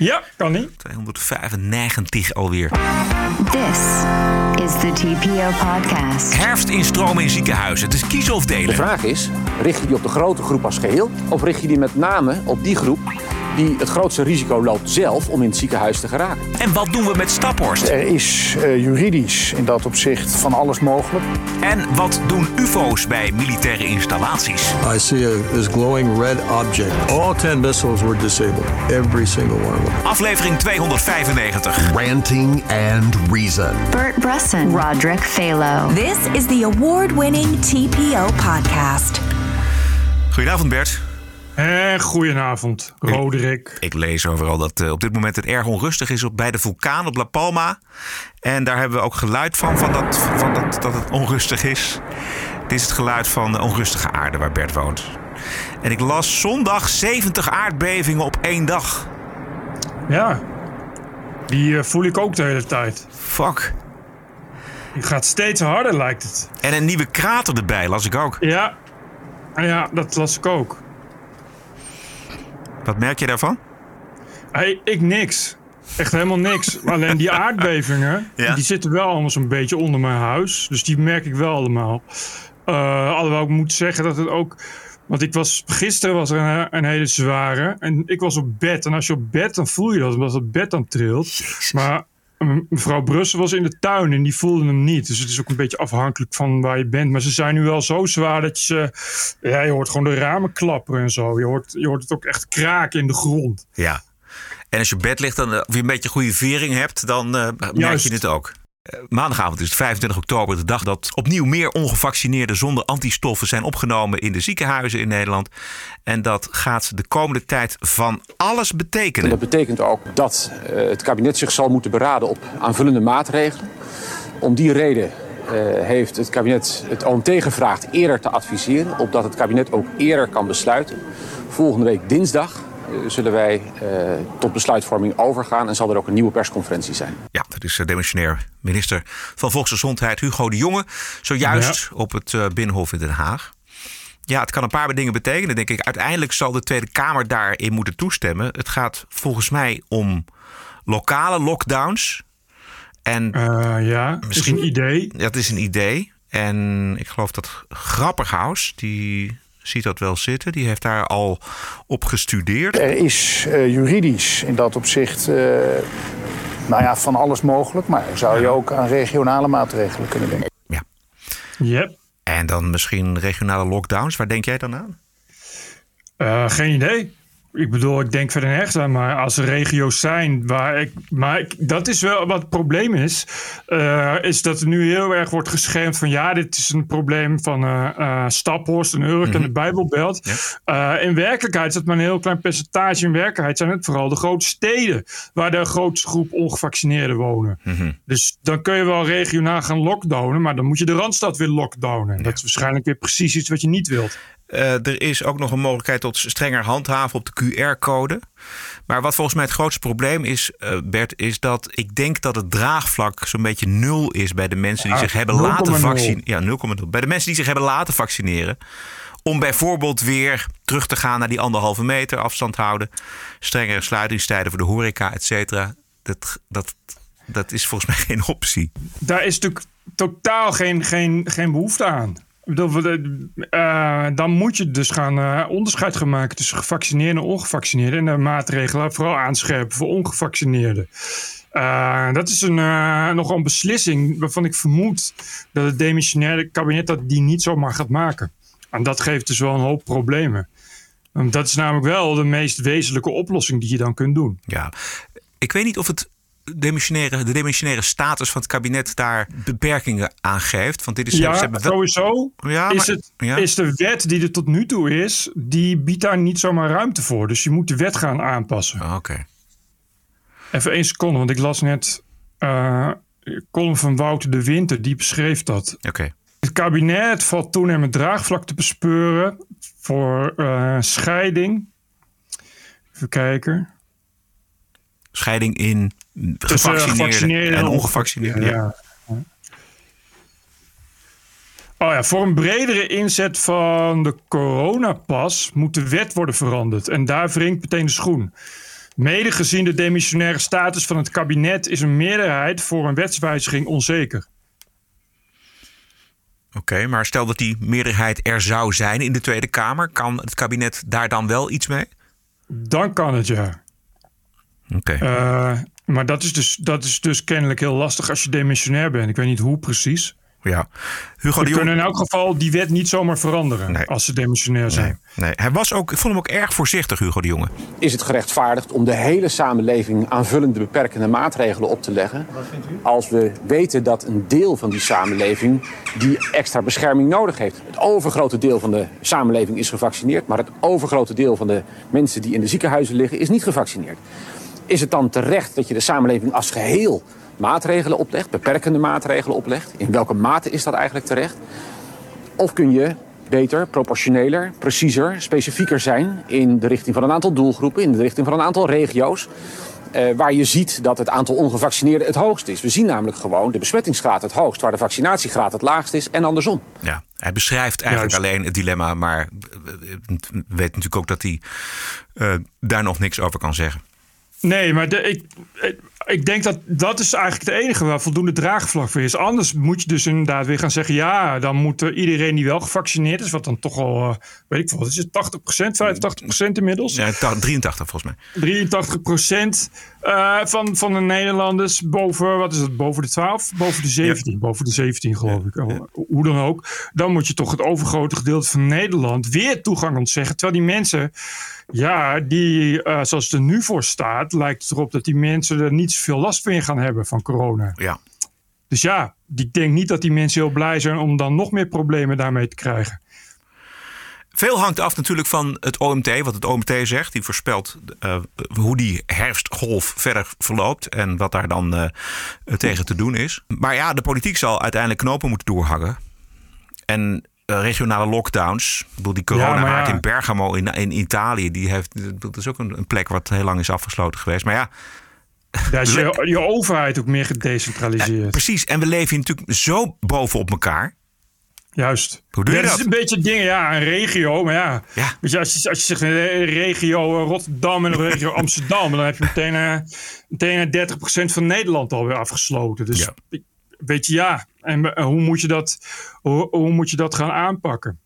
Ja, kan niet. 295 alweer. This is the TPO podcast. Herfstinstromen in ziekenhuizen. Het is kiezen of De delen. vraag is, richt je die op de grote groep als geheel... of richt je die met name op die groep die het grootste risico loopt zelf om in het ziekenhuis te geraken? En wat doen we met Staphorst? Er is eh, juridisch in dat opzicht van alles mogelijk. En wat doen UFO's bij militaire installaties? I see a, this glowing red object. All 10 missiles were disabled. Every single one of them. Aflevering 295. Ranting and Reason. Bert Brusson, Roderick Phalo. This is the award winning TPO podcast. Goedenavond Bert. En goedenavond, Roderick. Ik lees overal dat eh, op dit moment het erg onrustig is op, bij de vulkaan op La Palma. En daar hebben we ook geluid van, van, dat, van dat, dat het onrustig is. Dit is het geluid van de onrustige aarde waar Bert woont. En ik las zondag 70 aardbevingen op één dag. Ja, die eh, voel ik ook de hele tijd. Fuck. Die gaat steeds harder, lijkt het. En een nieuwe krater erbij, las ik ook. Ja, ja dat las ik ook. Wat merk je daarvan? Hey, ik niks. Echt helemaal niks. Alleen die aardbevingen, Ja. die zitten wel allemaal zo'n beetje onder mijn huis. Dus die merk ik wel allemaal. Eh alhoewel ik moet zeggen dat het ook... Want ik was, gisteren was er een, een hele zware. En ik was op bed. En als je op bed, dan voel je dat. Omdat het bed dan trilt. Maar mevrouw Brussel was in de tuin en die voelde hem niet. Dus het is ook een beetje afhankelijk van waar je bent. Maar ze zijn nu wel zo zwaar dat je. Ja, je hoort gewoon de ramen klapperen en zo. Je hoort, je hoort het ook echt kraken in de grond. Ja. En als je bed ligt, dan, eh, of je een beetje goede vering hebt, dan eh, merk Juist. je het ook. Eh, Maandagavond is het 25 oktober, de dag dat opnieuw meer ongevaccineerden zonder antistoffen zijn opgenomen in de ziekenhuizen in Nederland. En dat gaat de komende tijd van alles En betekenen. dat betekent ook dat eh, het kabinet zich zal moeten beraden op aanvullende maatregelen. Om die reden eh, heeft het kabinet het OMT gevraagd eerder te adviseren... opdat het kabinet ook eerder kan besluiten. Volgende week dinsdag zullen wij eh, tot besluitvorming overgaan... en zal er ook een nieuwe persconferentie zijn. Ja, dat is eh, demissionair minister van Volksgezondheid Hugo de Jonge. Zojuist op het eh, Binnenhof in Den Haag. Ja, het kan een paar dingen betekenen, denk ik. Uiteindelijk zal de Tweede Kamer daarin moeten toestemmen. Het gaat volgens mij om lokale lockdowns. En Eh, ja, Misschien- misschien een idee. dat is een idee. En ik geloof dat Grapperhaus, die ziet dat wel zitten. Die heeft daar al op gestudeerd. Er is eh, juridisch in dat opzicht eh, nou ja, van alles mogelijk. Maar zou je ook aan regionale maatregelen kunnen denken. Ja. Yep. En dan misschien regionale lockdowns. Waar denk jij dan aan? Eh, geen idee. Ik bedoel, ik denk verder nergens aan. Maar als er regio's zijn waar ik. Maar ik, dat is wel wat het probleem is. eh, is dat er nu heel erg wordt geschermd van. Ja, dit is een probleem van eh, Staphorst en Urk en de Bijbelbelt. In werkelijkheid is dat maar een heel klein percentage. In werkelijkheid zijn het vooral de grote steden. waar de grootste groep ongevaccineerden wonen. Dus dan kun je wel regionaal gaan lockdownen. Maar dan moet je de randstad weer lockdownen. Dat is waarschijnlijk weer precies iets wat je niet wilt. Eh, er is ook nog een mogelijkheid tot strenger handhaven op de QR-code. Maar wat volgens mij het grootste probleem is, eh, Bert, is dat ik denk dat het draagvlak zo'n beetje nul is bij de mensen die Ah, zich hebben laten 0,0. vaccineren. Ja, 0,0. Bij de mensen die zich hebben laten vaccineren. Om bijvoorbeeld weer terug te gaan naar die anderhalve meter afstand houden. Strengere sluitingstijden voor de horeca, et cetera. Dat, dat, dat is volgens mij geen optie. daar is natuurlijk totaal geen, geen, geen behoefte aan. Eh, dan moet je dus gaan eh, onderscheid gaan maken tussen gevaccineerden en ongevaccineerden. En de maatregelen vooral aanscherpen voor ongevaccineerden. Eh, dat is een, nogal een beslissing waarvan ik vermoed dat het demissionaire kabinet dat die niet zomaar gaat maken. En dat geeft dus wel een hoop problemen. Dat is namelijk wel de meest wezenlijke oplossing die je dan kunt doen. Ja, ik weet niet of het demissionaire, de demissionaire status van het kabinet daar beperkingen aan geeft. Want dit is, Ja, ze hebben wel- sowieso Ja, is, maar- het, ja. is de wet die er tot nu toe is, die biedt daar niet zomaar ruimte voor. Dus je moet de wet gaan aanpassen. Oh, Oké. Even één seconde, want ik las net column van Wouter de Winter, die beschreef dat. Oké. Het kabinet valt toenemend draagvlak te bespeuren voor eh, scheiding. Even kijken. Scheiding in gevaccineerden en en ongevaccineerden. Ja. Oh ja, voor een bredere inzet van de coronapas moet de wet worden veranderd. En daar wringt meteen de schoen. Mede gezien de demissionaire status van het kabinet is een meerderheid voor een wetswijziging onzeker. Oké, maar stel dat die meerderheid er zou zijn in de Tweede Kamer, kan het kabinet daar dan wel iets mee? Dan kan het ja. Oké. Uh, maar dat is, dus, dat is dus kennelijk heel lastig als je demissionair bent. Ik weet niet hoe precies. Ja. Hugo We kunnen in elk geval die wet niet zomaar veranderen als ze demissionair zijn. Nee, nee, Hij was ook, ik vond hem ook erg voorzichtig, Hugo de Jonge. Is het gerechtvaardigd om de hele samenleving aanvullende beperkende maatregelen op te leggen? Als we weten dat een deel van die samenleving die extra bescherming nodig heeft. Het overgrote deel van de samenleving is gevaccineerd, maar het overgrote deel van de mensen die in de ziekenhuizen liggen is niet gevaccineerd. Is het dan terecht dat je de samenleving als geheel maatregelen oplegt, beperkende maatregelen oplegt? In welke mate is dat eigenlijk terecht? Of kun je beter, proportioneler, preciezer, specifieker zijn in de richting van een aantal doelgroepen, in de richting van een aantal regio's. Uh, waar je ziet dat het aantal ongevaccineerden het hoogst is. We zien namelijk gewoon de besmettingsgraad het hoogst, waar de vaccinatiegraad het laagst is en andersom. Ja, hij beschrijft eigenlijk alleen het dilemma, maar weet natuurlijk ook dat hij uh, daar nog niks over kan zeggen. Nee, maar de, ik, ik denk dat dat is eigenlijk het enige waar voldoende draagvlak voor is. Anders moet je dus inderdaad weer gaan zeggen... ja, dan moet iedereen die wel gevaccineerd is... wat dan toch al, uh, weet ik veel, is het 80% 85% inmiddels? Ja, 83 volgens mij. 83% uh, van, van de Nederlanders boven, wat is het, boven de 12? Boven de 17, boven de 17 geloof ik. Hoe dan ook. Dan moet je toch het overgrote gedeelte van Nederland weer toegang ontzeggen. Terwijl die mensen... Ja, die, uh, zoals het er nu voor staat, lijkt het erop dat die mensen er niet zoveel last van gaan hebben van corona. Ja. Dus ja, ik denk niet dat die mensen heel blij zijn om dan nog meer problemen daarmee te krijgen. Veel hangt af natuurlijk van het OMT, wat het OMT zegt. Die voorspelt uh, hoe die herfstgolf verder verloopt en wat daar dan uh, tegen te doen is. Maar ja, de politiek zal uiteindelijk knopen moeten doorhangen. En regionale lockdowns. Ik bedoel, die corona ja, in Bergamo in, in Italië, die heeft, dat is ook een, een, plek wat heel lang is afgesloten geweest. Maar ja. Daar is je, je overheid ook meer gedecentraliseerd. Ja, precies. En we leven natuurlijk zo bovenop elkaar. Juist. Hoe doe je dat? dat? is een beetje dingen, ja, een regio. Maar ja, ja. Weet je, als, je, als je zegt een regio Rotterdam en een regio Amsterdam, dan heb je meteen, uh, meteen 30% van Nederland alweer afgesloten. Dus ja. Weet je, ja. En hoe moet je dat, hoe, moet je dat gaan aanpakken?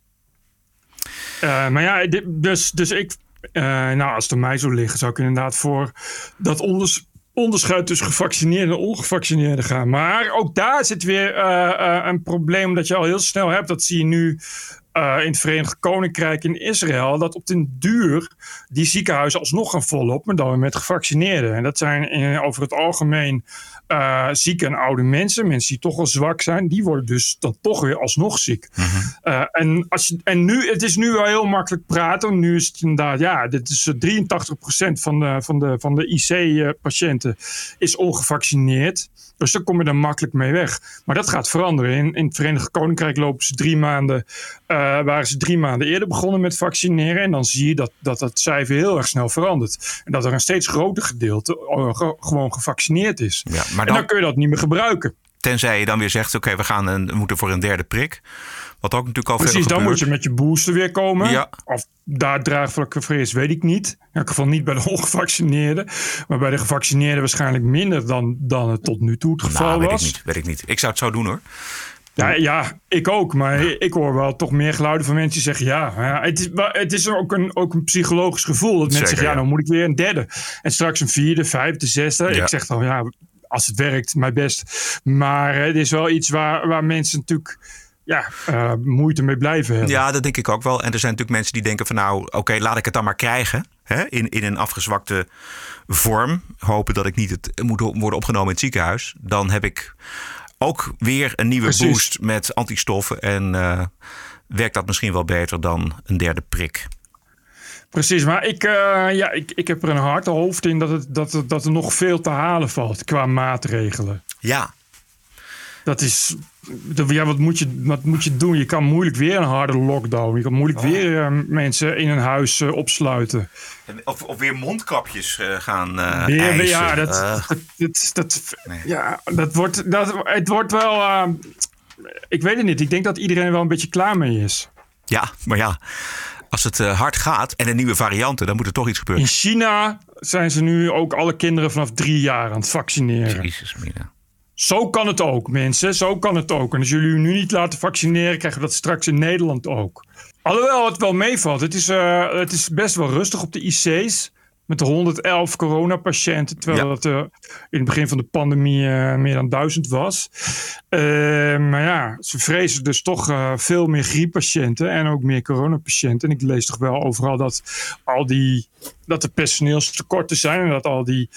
Uh, maar ja, dus, dus ik, uh, nou, als het aan mij zou liggen, zou ik inderdaad voor dat onders, onderscheid tussen gevaccineerden en ongevaccineerden gaan. Maar ook daar zit weer uh, een probleem dat je al heel snel hebt. Dat zie je nu uh, in het Verenigd Koninkrijk in Israël, dat op den duur die ziekenhuizen alsnog gaan volop, maar dan met gevaccineerden. En dat zijn in, over het algemeen uh, zieke en oude mensen, mensen die toch al zwak zijn, die worden dus dan toch weer alsnog ziek. Mhm. En, als je, en nu, het is nu wel heel makkelijk praten. Nu is het inderdaad, ja, dit is 83% van de, van de, van de IC-patiënten is ongevaccineerd. Dus daar kom je dan makkelijk mee weg. Maar dat gaat veranderen. In, in het Verenigd Koninkrijk lopen ze drie maanden, waren ze drie maanden eerder begonnen met vaccineren. En dan zie je dat, dat dat cijfer heel erg snel verandert. En dat er een steeds groter gedeelte ge, gewoon gevaccineerd is. Ja, maar dan, en dan kun je dat niet meer gebruiken. Tenzij je dan weer zegt, oké, okay, we gaan een, we moeten voor een derde prik. Wat ook natuurlijk al Precies, dan moet je met je booster weer komen. Ja. Of daar draagvlak voor is, weet ik niet. In elk geval niet bij de ongevaccineerden. Maar bij de gevaccineerden waarschijnlijk minder dan, dan het tot nu toe het geval nou, weet was. Ik niet, weet ik niet. Ik zou het zo doen hoor. Ja, ja, ik ook. Maar ik hoor wel toch meer geluiden van mensen die zeggen... ja, ja het, is, het is ook een, ook een psychologisch gevoel. Dat mensen zeggen, ja, dan moet ik weer een derde. En straks een vierde, vijfde, zesde. Ik zeg dan, ja, als het werkt, mijn best. Maar het is wel iets waar, waar mensen natuurlijk ja, uh, moeite mee blijven hebben. Ja, dat denk ik ook wel. En er zijn natuurlijk mensen die denken van nou, oké, okay, laat ik het dan maar krijgen. Hè? In, in een afgezwakte vorm. Hopen dat ik niet het moet worden opgenomen in het ziekenhuis. Dan heb ik ook weer een nieuwe Precies. boost met antistoffen. En uh, werkt dat misschien wel beter dan een derde prik. Precies, maar ik, uh, ja, ik, ik heb er een hard hoofd in dat, het, dat, het, dat er nog veel te halen valt qua maatregelen. Ja. Dat is, ja, wat moet, je, wat moet je doen? Je kan moeilijk weer een harde lockdown. Je kan moeilijk oh. weer uh, mensen in een huis uh, opsluiten. Of, of weer mondkapjes uh, gaan weer, eisen. Ja, dat, dat, dat, dat nee. ja, dat wordt, dat, het wordt wel... ik weet het niet. Ik denk dat iedereen er wel een beetje klaar mee is. Ja, maar ja... Als het hard gaat en een nieuwe varianten, dan moet er toch iets gebeuren. In China zijn ze nu ook alle kinderen vanaf drie jaar aan het vaccineren. Jezus, Mina. Zo kan het ook, mensen. Zo kan het ook. En als jullie u nu niet laten vaccineren, krijgen we dat straks in Nederland ook. Alhoewel het wel meevalt. Het is, eh, het is best wel rustig op de IC's. Met de 111 coronapatiënten. Terwijl Ja. het eh, in het begin van de pandemie eh, meer dan 1000 was. Maar ja, ze vrezen dus toch veel meer grieppatiënten. En ook meer coronapatiënten. En ik lees toch wel overal dat, al die, dat er personeelstekorten zijn. En dat al die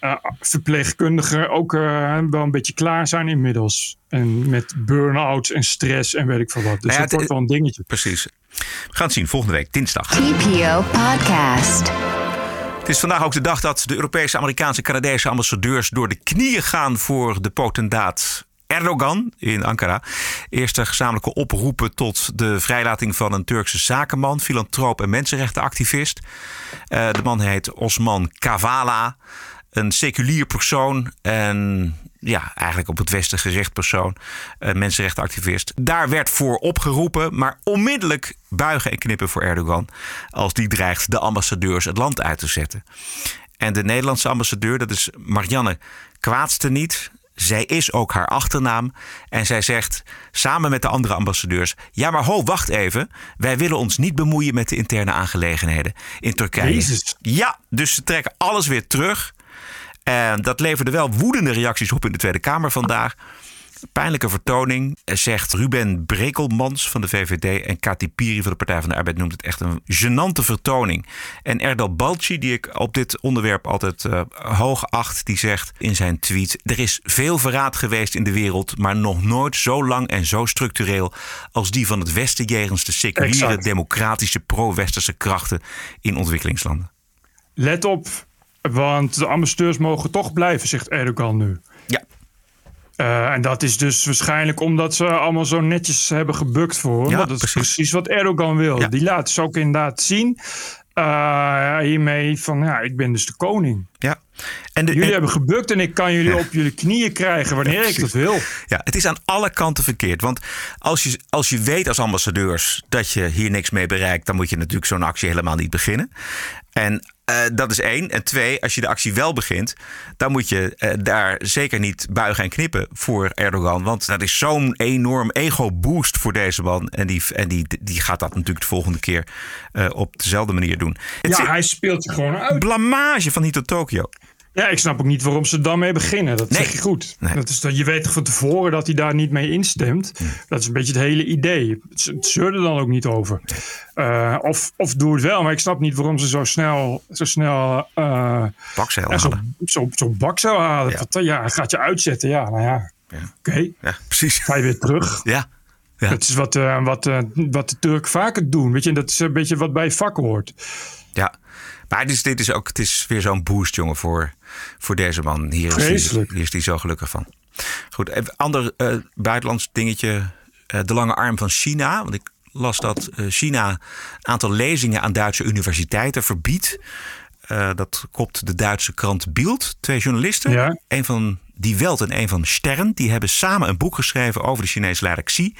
eh, verpleegkundigen ook eh, wel een beetje klaar zijn inmiddels. En met burn-outs en stress en weet ik veel wat. Dus Nou ja, dat het- wordt wel een dingetje. Precies. We gaan het zien volgende week, dinsdag. TPO Podcast. Het is vandaag ook de dag dat de Europese, Amerikaanse, Canadese ambassadeurs door de knieën gaan voor de potendaat Erdogan in Ankara. Eerste gezamenlijke oproepen tot de vrijlating van een Turkse zakenman, filantroop en mensenrechtenactivist. Eh, de man heet Osman Kavala, een seculier persoon en ja, eigenlijk op het Westen gericht persoon, een mensenrechtenactivist. Daar werd voor opgeroepen, maar onmiddellijk buigen en knippen voor Erdogan als die dreigt de ambassadeurs het land uit te zetten. En de Nederlandse ambassadeur, dat is Marianne Kwaadste niet. Zij is ook haar achternaam. En zij zegt samen met de andere ambassadeurs: Ja, maar ho, wacht even. Wij willen ons niet bemoeien met de interne aangelegenheden in Turkije. Jezus. Ja, dus ze trekken alles weer terug. En dat leverde wel woedende reacties op in de Tweede Kamer vandaag. Pijnlijke vertoning, eh, zegt Ruben Brekelmans van de VVD en Kati Piri van de Partij van de Arbeid noemt het echt een gênante vertoning. En Erdal Balci, die ik op dit onderwerp altijd eh, hoog acht, die zegt in zijn tweet: Er is veel verraad geweest in de wereld, maar nog nooit zo lang en zo structureel als die van het Westen jegens de seculiere, Exact. democratische, pro-westerse krachten in ontwikkelingslanden. Let op, want de ambassadeurs mogen toch blijven, zegt Erdogan nu. Ja, Eh, en dat is dus waarschijnlijk omdat ze allemaal zo netjes hebben gebukt voor hem. Ja, dat is precies. wat Erdogan wil. Ja. Die laat ze ook inderdaad zien. eh, hiermee van, ja, ik ben dus de koning. ja. En de, Jullie en- hebben gebukt en ik kan jullie op jullie knieën krijgen wanneer ik dat wil. Ja, het is aan alle kanten verkeerd. Want als je, als je weet als ambassadeurs dat je hier niks mee bereikt, dan moet je natuurlijk zo'n actie helemaal niet beginnen. En eh, dat is één. En twee, als je de actie wel begint, dan moet je eh, daar zeker niet buigen en knippen voor Erdogan. Want dat is zo'n enorm ego-boost voor deze man. En die, en die, die gaat dat natuurlijk de volgende keer eh, op dezelfde manier doen. Het Ja, hij speelt zich gewoon uit. een blamage van hier tot Tokio. Ja, ik snap ook niet waarom ze dan mee beginnen. Dat Nee. zeg je goed. Nee. Dat is, dat- je weet van tevoren dat hij daar niet mee instemt. Dat is een beetje het hele idee. Het het zeurt er dan ook niet over. Eh, of, of doe het wel, maar ik snap niet waarom ze zo snel, zo snel uh, Bakzeil ja, zo, halen. zo, zo halen. Ja. Hij gaat je uitzetten. Ja, nou ja. Ja. Oké, Ja, precies. ga je weer terug. Ja. Ja. Dat is wat, eh, wat, eh, wat de Turk vaker doen. Weet je, dat is een beetje wat bij vak hoort. Ja, maar dit is, dit is ook het is weer zo'n boost, jongen, voor, voor deze man. Hier is, hij, hier is zo gelukkig van. Goed, even ander eh, buitenlands dingetje. eh, de lange arm van China. Want ik las dat eh, China een aantal lezingen aan Duitse universiteiten verbiedt. Eh, dat kopt de Duitse krant Bild. Twee journalisten. Ja. Een van Die Welt en een van Stern. Die hebben samen een boek geschreven over de Chinese leider Xi.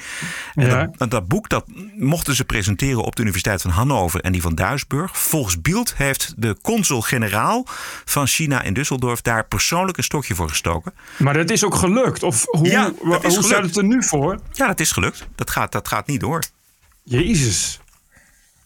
En Ja. dat, boek dat mochten ze presenteren op de Universiteit van Hannover en die van Duisburg. Volgens Bild heeft de consul-generaal van China in Düsseldorf daar persoonlijk een stokje voor gestoken. Maar dat is ook gelukt. Of hoe, Ja, hoe staat het er nu voor? Ja, dat is gelukt. Dat gaat, dat gaat niet door. Jezus.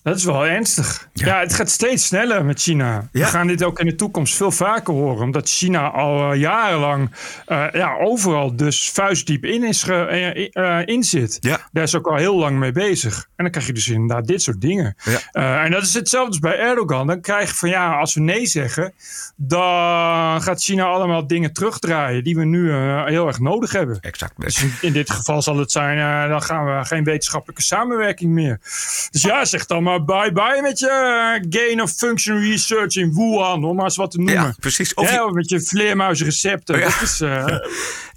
Dat is wel ernstig. Ja. Ja, het gaat steeds sneller met China. Ja. We gaan dit ook in de toekomst veel vaker horen. Omdat China al eh, jarenlang eh, ja, overal dus vuistdiep in, is ge- eh, in zit. Ja. Daar is ook al heel lang mee bezig. En dan krijg je dus inderdaad dit soort dingen. Ja. En dat is hetzelfde als bij Erdogan. Dan krijg je van ja, als we nee zeggen, dan gaat China allemaal dingen terugdraaien die we nu heel erg nodig hebben. Exact. Dus in, in dit geval zal het zijn, dan gaan we geen wetenschappelijke samenwerking meer. Dus ja, zeg dan maar bye bye met je eh, gain of function research in Wuhan, om maar eens wat te noemen. Ja, precies. Of Of je- met je vleermuizenrecepten. Ja. Dat is, eh,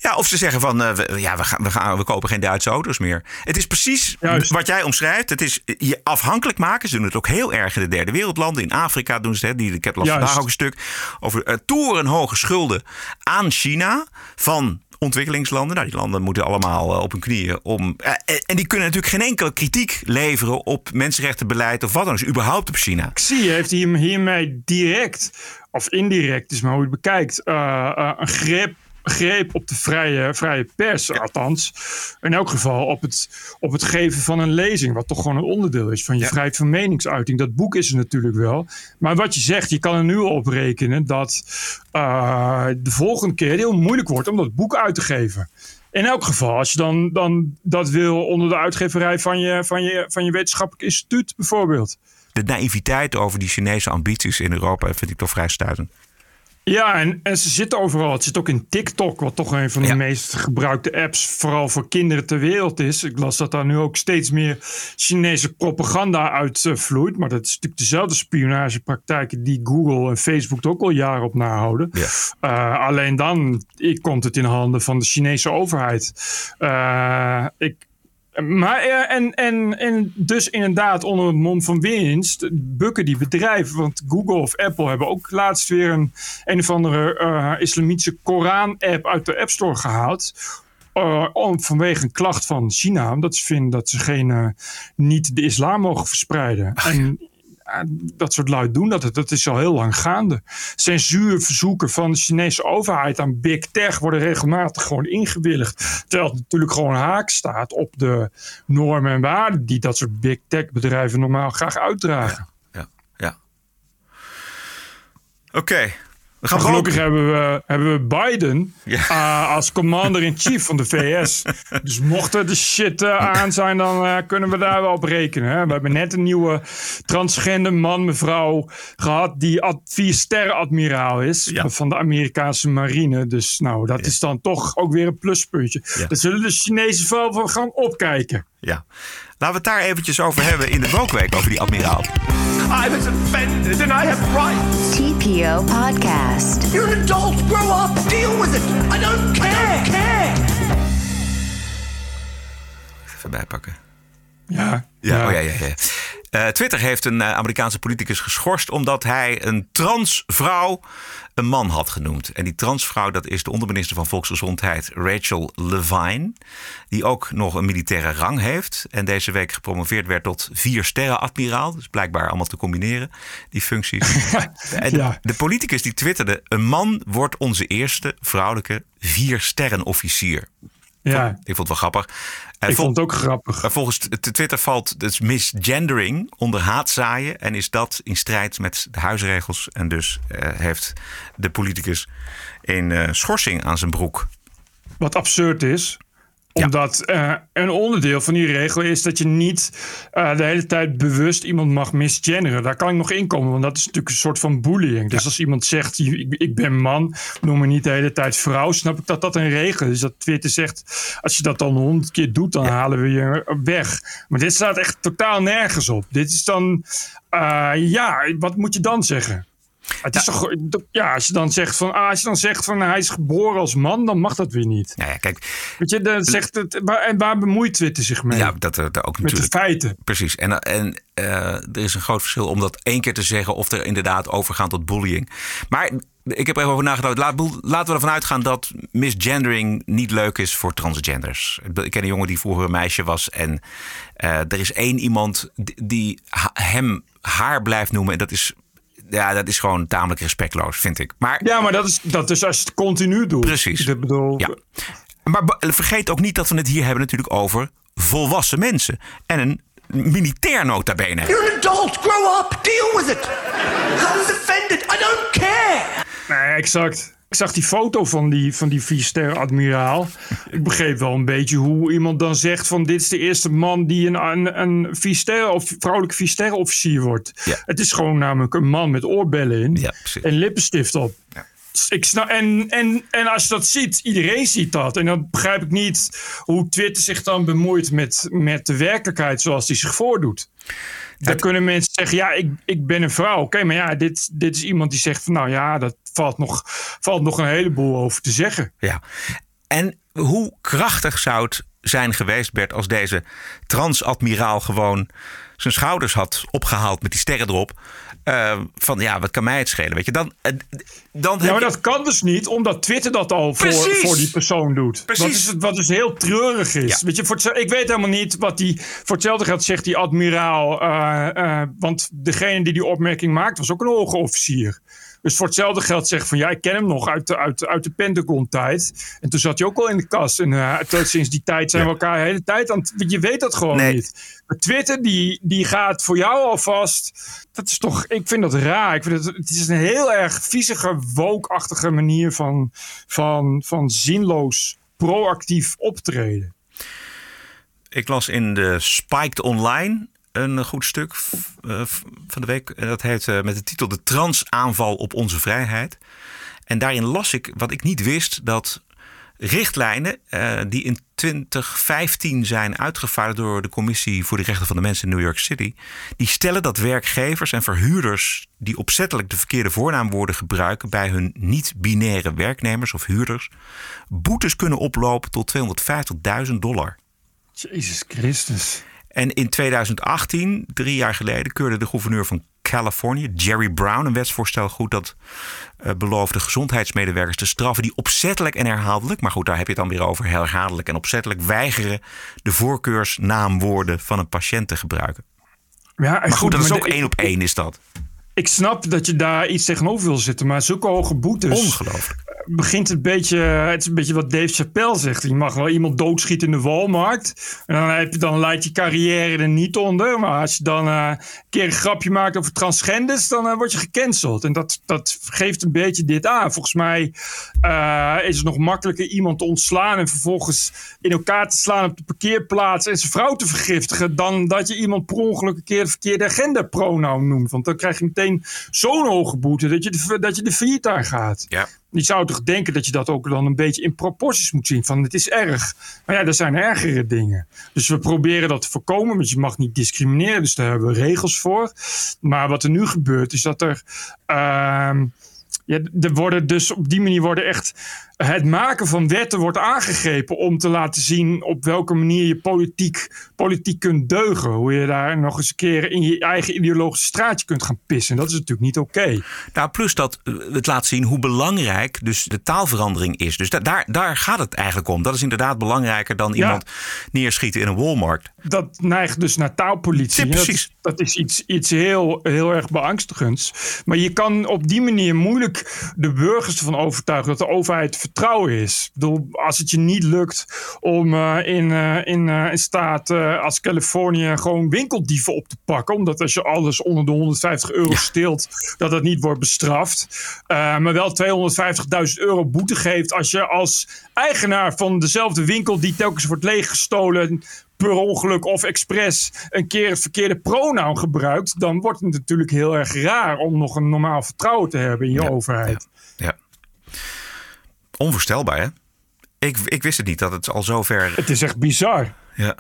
Ja, of ze zeggen van, eh, we, ja, we, gaan, we, gaan, we kopen geen Duitse auto's meer. Het is precies Juist. wat jij omschrijft. Het is je afhankelijk maken. Ze doen het ook heel erg in de derde wereldlanden. In Afrika doen ze het. Die, ik heb las Juist. vandaag ook een stuk over uh, torenhoge schulden aan China. Van ontwikkelingslanden. Nou, die landen moeten allemaal eh, op hun knieën om. eh, en die kunnen natuurlijk geen enkele kritiek leveren op mensenrechtenbeleid of wat dan ook, dus überhaupt op China. Xi heeft hier, hiermee direct, of indirect, is maar hoe je het bekijkt, eh, eh, een greep, greep op de vrije, vrije pers, althans. In elk geval op het, op het geven van een lezing, wat toch gewoon een onderdeel is van je vrijheid van meningsuiting. Dat boek is er natuurlijk wel. Maar wat je zegt, je kan er nu op rekenen dat eh, de volgende keer heel moeilijk wordt om dat boek uit te geven. In elk geval, als je dan, dan dat wil onder de uitgeverij van je, van, je, van je wetenschappelijk instituut bijvoorbeeld. De naïviteit over die Chinese ambities in Europa vind ik toch vrij stuitend. Ja, en, en ze zitten overal. Het zit ook in TikTok, wat toch een van de Ja. meest gebruikte apps, vooral voor kinderen ter wereld is. Ik las dat daar nu ook steeds meer Chinese propaganda uitvloeit. maar dat is natuurlijk dezelfde spionagepraktijken die Google en Facebook er ook al jaren op nahouden. Ja. Eh, alleen dan komt het in handen van de Chinese overheid. Eh, ik, maar eh, en, en, en dus inderdaad onder het mom van winst bukken die bedrijven. Want Google of Apple hebben ook laatst weer een een of andere eh, islamitische Koran-app uit de App Store gehaald. eh, om, vanwege een klacht van China. Omdat ze vinden dat ze geen, niet de islam mogen verspreiden. En dat soort lui doen dat. Dat is al heel lang gaande. Censuurverzoeken van de Chinese overheid aan Big Tech worden regelmatig gewoon ingewilligd. Terwijl het natuurlijk gewoon haak staat op de normen en waarden die dat soort Big Tech bedrijven normaal graag uitdragen. Ja, ja. Oké. We gaan Maar gelukkig hebben we, hebben we Biden Ja. eh, als commander-in-chief van de VS. Dus mocht er de shit eh, aan zijn, dan eh, kunnen we daar wel op rekenen. Hè? We hebben net een nieuwe transgender man, mevrouw gehad... die ad, vier sterren admiraal is Ja. van de Amerikaanse marine. Dus nou, dat is dan toch ook weer een pluspuntje. Daar zullen de Chinezen wel van gaan opkijken. Ja. Laten we het daar eventjes over hebben in de Wookweek, over die admiraal. I was offended and I have rights. TPO Podcast. You're an adult. Grow up. Deal with it. I don't care. care. Even bijpakken. Ja, Ja, oh ja, ja, ja. Eh, Twitter heeft een eh, Amerikaanse politicus geschorst omdat hij een transvrouw een man had genoemd. En die transvrouw, dat is de onderminister van Volksgezondheid Rachel Levine. Die ook nog een militaire rang heeft. En deze week gepromoveerd werd tot vier sterren admiraal. Dus blijkbaar allemaal te combineren, die functies. en de, Ja. de politicus die twitterde, een man wordt onze eerste vrouwelijke vier sterren officier. Ja. Ik vond het wel grappig. En ik vond het ook grappig. volgens Twitter valt dus misgendering onder haatzaaien. En is dat in strijd met de huisregels. En dus eh, heeft de politicus een eh, schorsing aan zijn broek. Wat absurd is. Omdat eh, een onderdeel van die regel is dat je niet eh, de hele tijd bewust iemand mag misgenderen. Daar kan ik nog in komen, want dat is natuurlijk een soort van bullying. Dus als iemand zegt, ik ben man, noem me niet de hele tijd vrouw, snap ik dat dat een regel is. Dat Twitter zegt, als je dat dan honderd keer doet, dan halen we je weg. Maar dit staat echt totaal nergens op. Dit is dan, eh, ja, wat moet je dan zeggen? Het is toch, ja, als je dan zegt van, ah, als je dan zegt van hij is geboren als man, dan mag dat weer niet. Nou ja, kijk, Weet je, dan zegt het, waar, en waar bemoeit Twitter zich mee? ja, dat, eh, dat ook Met de natuurlijk. feiten. Precies. En, en eh, er is een groot verschil om dat één keer te zeggen of er inderdaad overgaan tot bullying. Maar ik heb er even over nagedacht. Laat- Laten we ervan uitgaan dat misgendering niet leuk is voor transgenders. Ik ken een jongen die vroeger een meisje was. En eh, er is één iemand die, hem haar blijft noemen. En dat is, ja, dat is gewoon tamelijk respectloos, vind ik. Maar Ja, maar dat is, dat is als je het continu doet. Precies. Ik bedoel, Ja. Maar vergeet ook niet dat we het hier hebben natuurlijk over volwassen mensen. En een militair nota bene. You're an adult. Grow up. Deal with it. I was offended. I don't care. Nee, exact. Ik zag die foto van die, van die vierster admiraal. Ik begreep wel een beetje hoe iemand dan zegt van dit is de eerste man die een, een, een vierster of vrouwelijke vierster officier wordt. Ja. Het is gewoon namelijk een man met oorbellen in Ja, en lippenstift op. Dus Ik snap, en, en, en als je dat ziet, iedereen ziet dat. En dan begrijp ik niet hoe Twitter zich dan bemoeit met, met de werkelijkheid zoals die zich voordoet. Dan kunnen mensen zeggen, ja, ik, ik ben een vrouw. Oké, maar ja, dit, dit is iemand die zegt van, nou ja, dat valt nog, valt nog een heleboel over te zeggen. Ja. En hoe krachtig zou het zijn geweest, Bert, als deze transadmiraal gewoon zijn schouders had opgehaald met die sterren erop. Uh, van ja, wat kan mij het schelen? Weet je, dan. Uh, dan ja, maar dat kan dus niet, omdat Twitter dat al voor, voor die persoon doet. Precies. Wat, is, wat dus heel treurig is. Ja. Weet je, voor ik weet helemaal niet wat die. Voor hetzelfde geld zegt die admiraal. Uh, want degene die die opmerking maakt, was ook een hoge officier. Dus voor hetzelfde geld zeggen van ja, ik ken hem nog uit de, uit, uit de Pentagon-tijd. En toen zat hij ook al in de kast. En uh, sinds die tijd zijn we elkaar de hele tijd aan Je weet dat gewoon niet. Maar Twitter, die, die gaat voor jou alvast. Dat is toch, ik vind dat raar. Ik vind het, het is een heel erg viezige, woke manier van, van, van zinloos proactief optreden. Ik las in de Spiked Online een goed stuk uh, van de week. Dat heet uh, met de titel De Transaanval op onze vrijheid. En daarin las ik wat ik niet wist: dat richtlijnen uh, die in 2015 zijn uitgevaardigd door de Commissie voor de Rechten van de Mensen in New York City, die stellen dat werkgevers en verhuurders die opzettelijk de verkeerde voornaamwoorden gebruiken bij hun niet-binaire werknemers of huurders, boetes kunnen oplopen tot 250.000 dollar. Jezus Christus. En in 2018, drie jaar geleden, keurde de gouverneur van Californië, Jerry Brown, een wetsvoorstel goed dat uh, beloofde gezondheidsmedewerkers te straffen die opzettelijk en herhaaldelijk, maar goed, daar heb je het dan weer over, herhaaldelijk en opzettelijk weigeren de voorkeursnaamwoorden van een patiënt te gebruiken. Ja, maar goed, dat is ook één op één, is dat. Ik snap dat je daar iets tegenover wil zitten, maar zulke hoge boetes. Ongelooflijk begint het beetje, het is een beetje wat Dave Chappelle zegt. Je mag wel iemand doodschieten in de Walmart. En dan, heb je, dan leidt je carrière er niet onder. Maar als je dan uh, een keer een grapje maakt over transgenders, dan uh, word je gecanceld. En dat, dat geeft een beetje dit aan. Volgens mij uh, is het nog makkelijker iemand te ontslaan en vervolgens in elkaar te slaan op de parkeerplaats en zijn vrouw te vergiftigen. Dan dat je iemand per ongeluk een keer de verkeerde genderpronoun noemt. Want dan krijg je meteen zo'n hoge boete dat je de, dat je de failliet aan gaat. Ja. Je zou toch denken dat je dat ook dan een beetje in proporties moet zien. Van het is erg. Maar ja, er zijn ergere dingen. Dus we proberen dat te voorkomen. Want je mag niet discrimineren. Dus daar hebben we regels voor. Maar wat er nu gebeurt is dat er... Uh, ja, er worden dus op die manier worden echt het maken van wetten wordt aangegrepen om te laten zien op welke manier je politiek, politiek kunt deugen. Hoe je daar nog eens een keer in je eigen ideologische straatje kunt gaan pissen. Dat is natuurlijk niet oké. Nou, plus dat eh, het laat zien hoe belangrijk dus de taalverandering is. Dus daar, daar gaat het eigenlijk om. Dat is inderdaad belangrijker dan iemand neerschieten in een Walmart. Dat neigt dus naar taalpolitie. Ja, precies. Dat, is iets, iets heel, heel erg beangstigends. Maar je kan op die manier moeilijk de burgers ervan overtuigen dat de overheid vertrouwen is. Ik bedoel, als het je niet lukt om uh, in, uh, in, uh, in staat als Californië gewoon winkeldieven op te pakken, omdat als je alles onder de 150 euro ja. steelt, dat dat niet wordt bestraft. maar wel 250.000 euro boete geeft als je als eigenaar van dezelfde winkel die telkens wordt leeggestolen per ongeluk of expres een keer het verkeerde pronoun gebruikt, dan wordt het natuurlijk heel erg raar om nog een normaal vertrouwen te hebben in je ja, overheid. Ja, ja. Onvoorstelbaar, hè? Ik, ik wist het niet dat het al zo ver. Het is echt bizar. Ja.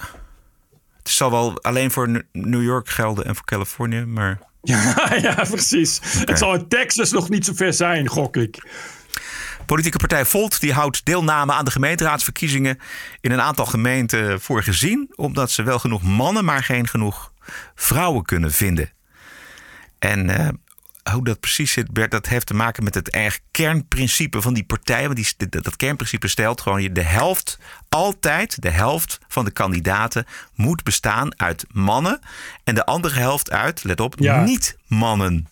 Het zal wel alleen voor New York gelden en voor Californië, maar. Ja, ja precies. Okay. Het zal in Texas nog niet zo ver zijn, gok ik. Politieke partij Volt die houdt deelname aan de gemeenteraadsverkiezingen in een aantal gemeenten voor gezien, omdat ze wel genoeg mannen, maar geen genoeg vrouwen kunnen vinden. En uh, hoe dat precies zit, Bert, dat heeft te maken met het erg kernprincipe van die partij. Want die, dat, dat kernprincipe stelt gewoon de helft, altijd de helft van de kandidaten moet bestaan uit mannen. En de andere helft uit, let op, ja. niet-mannen.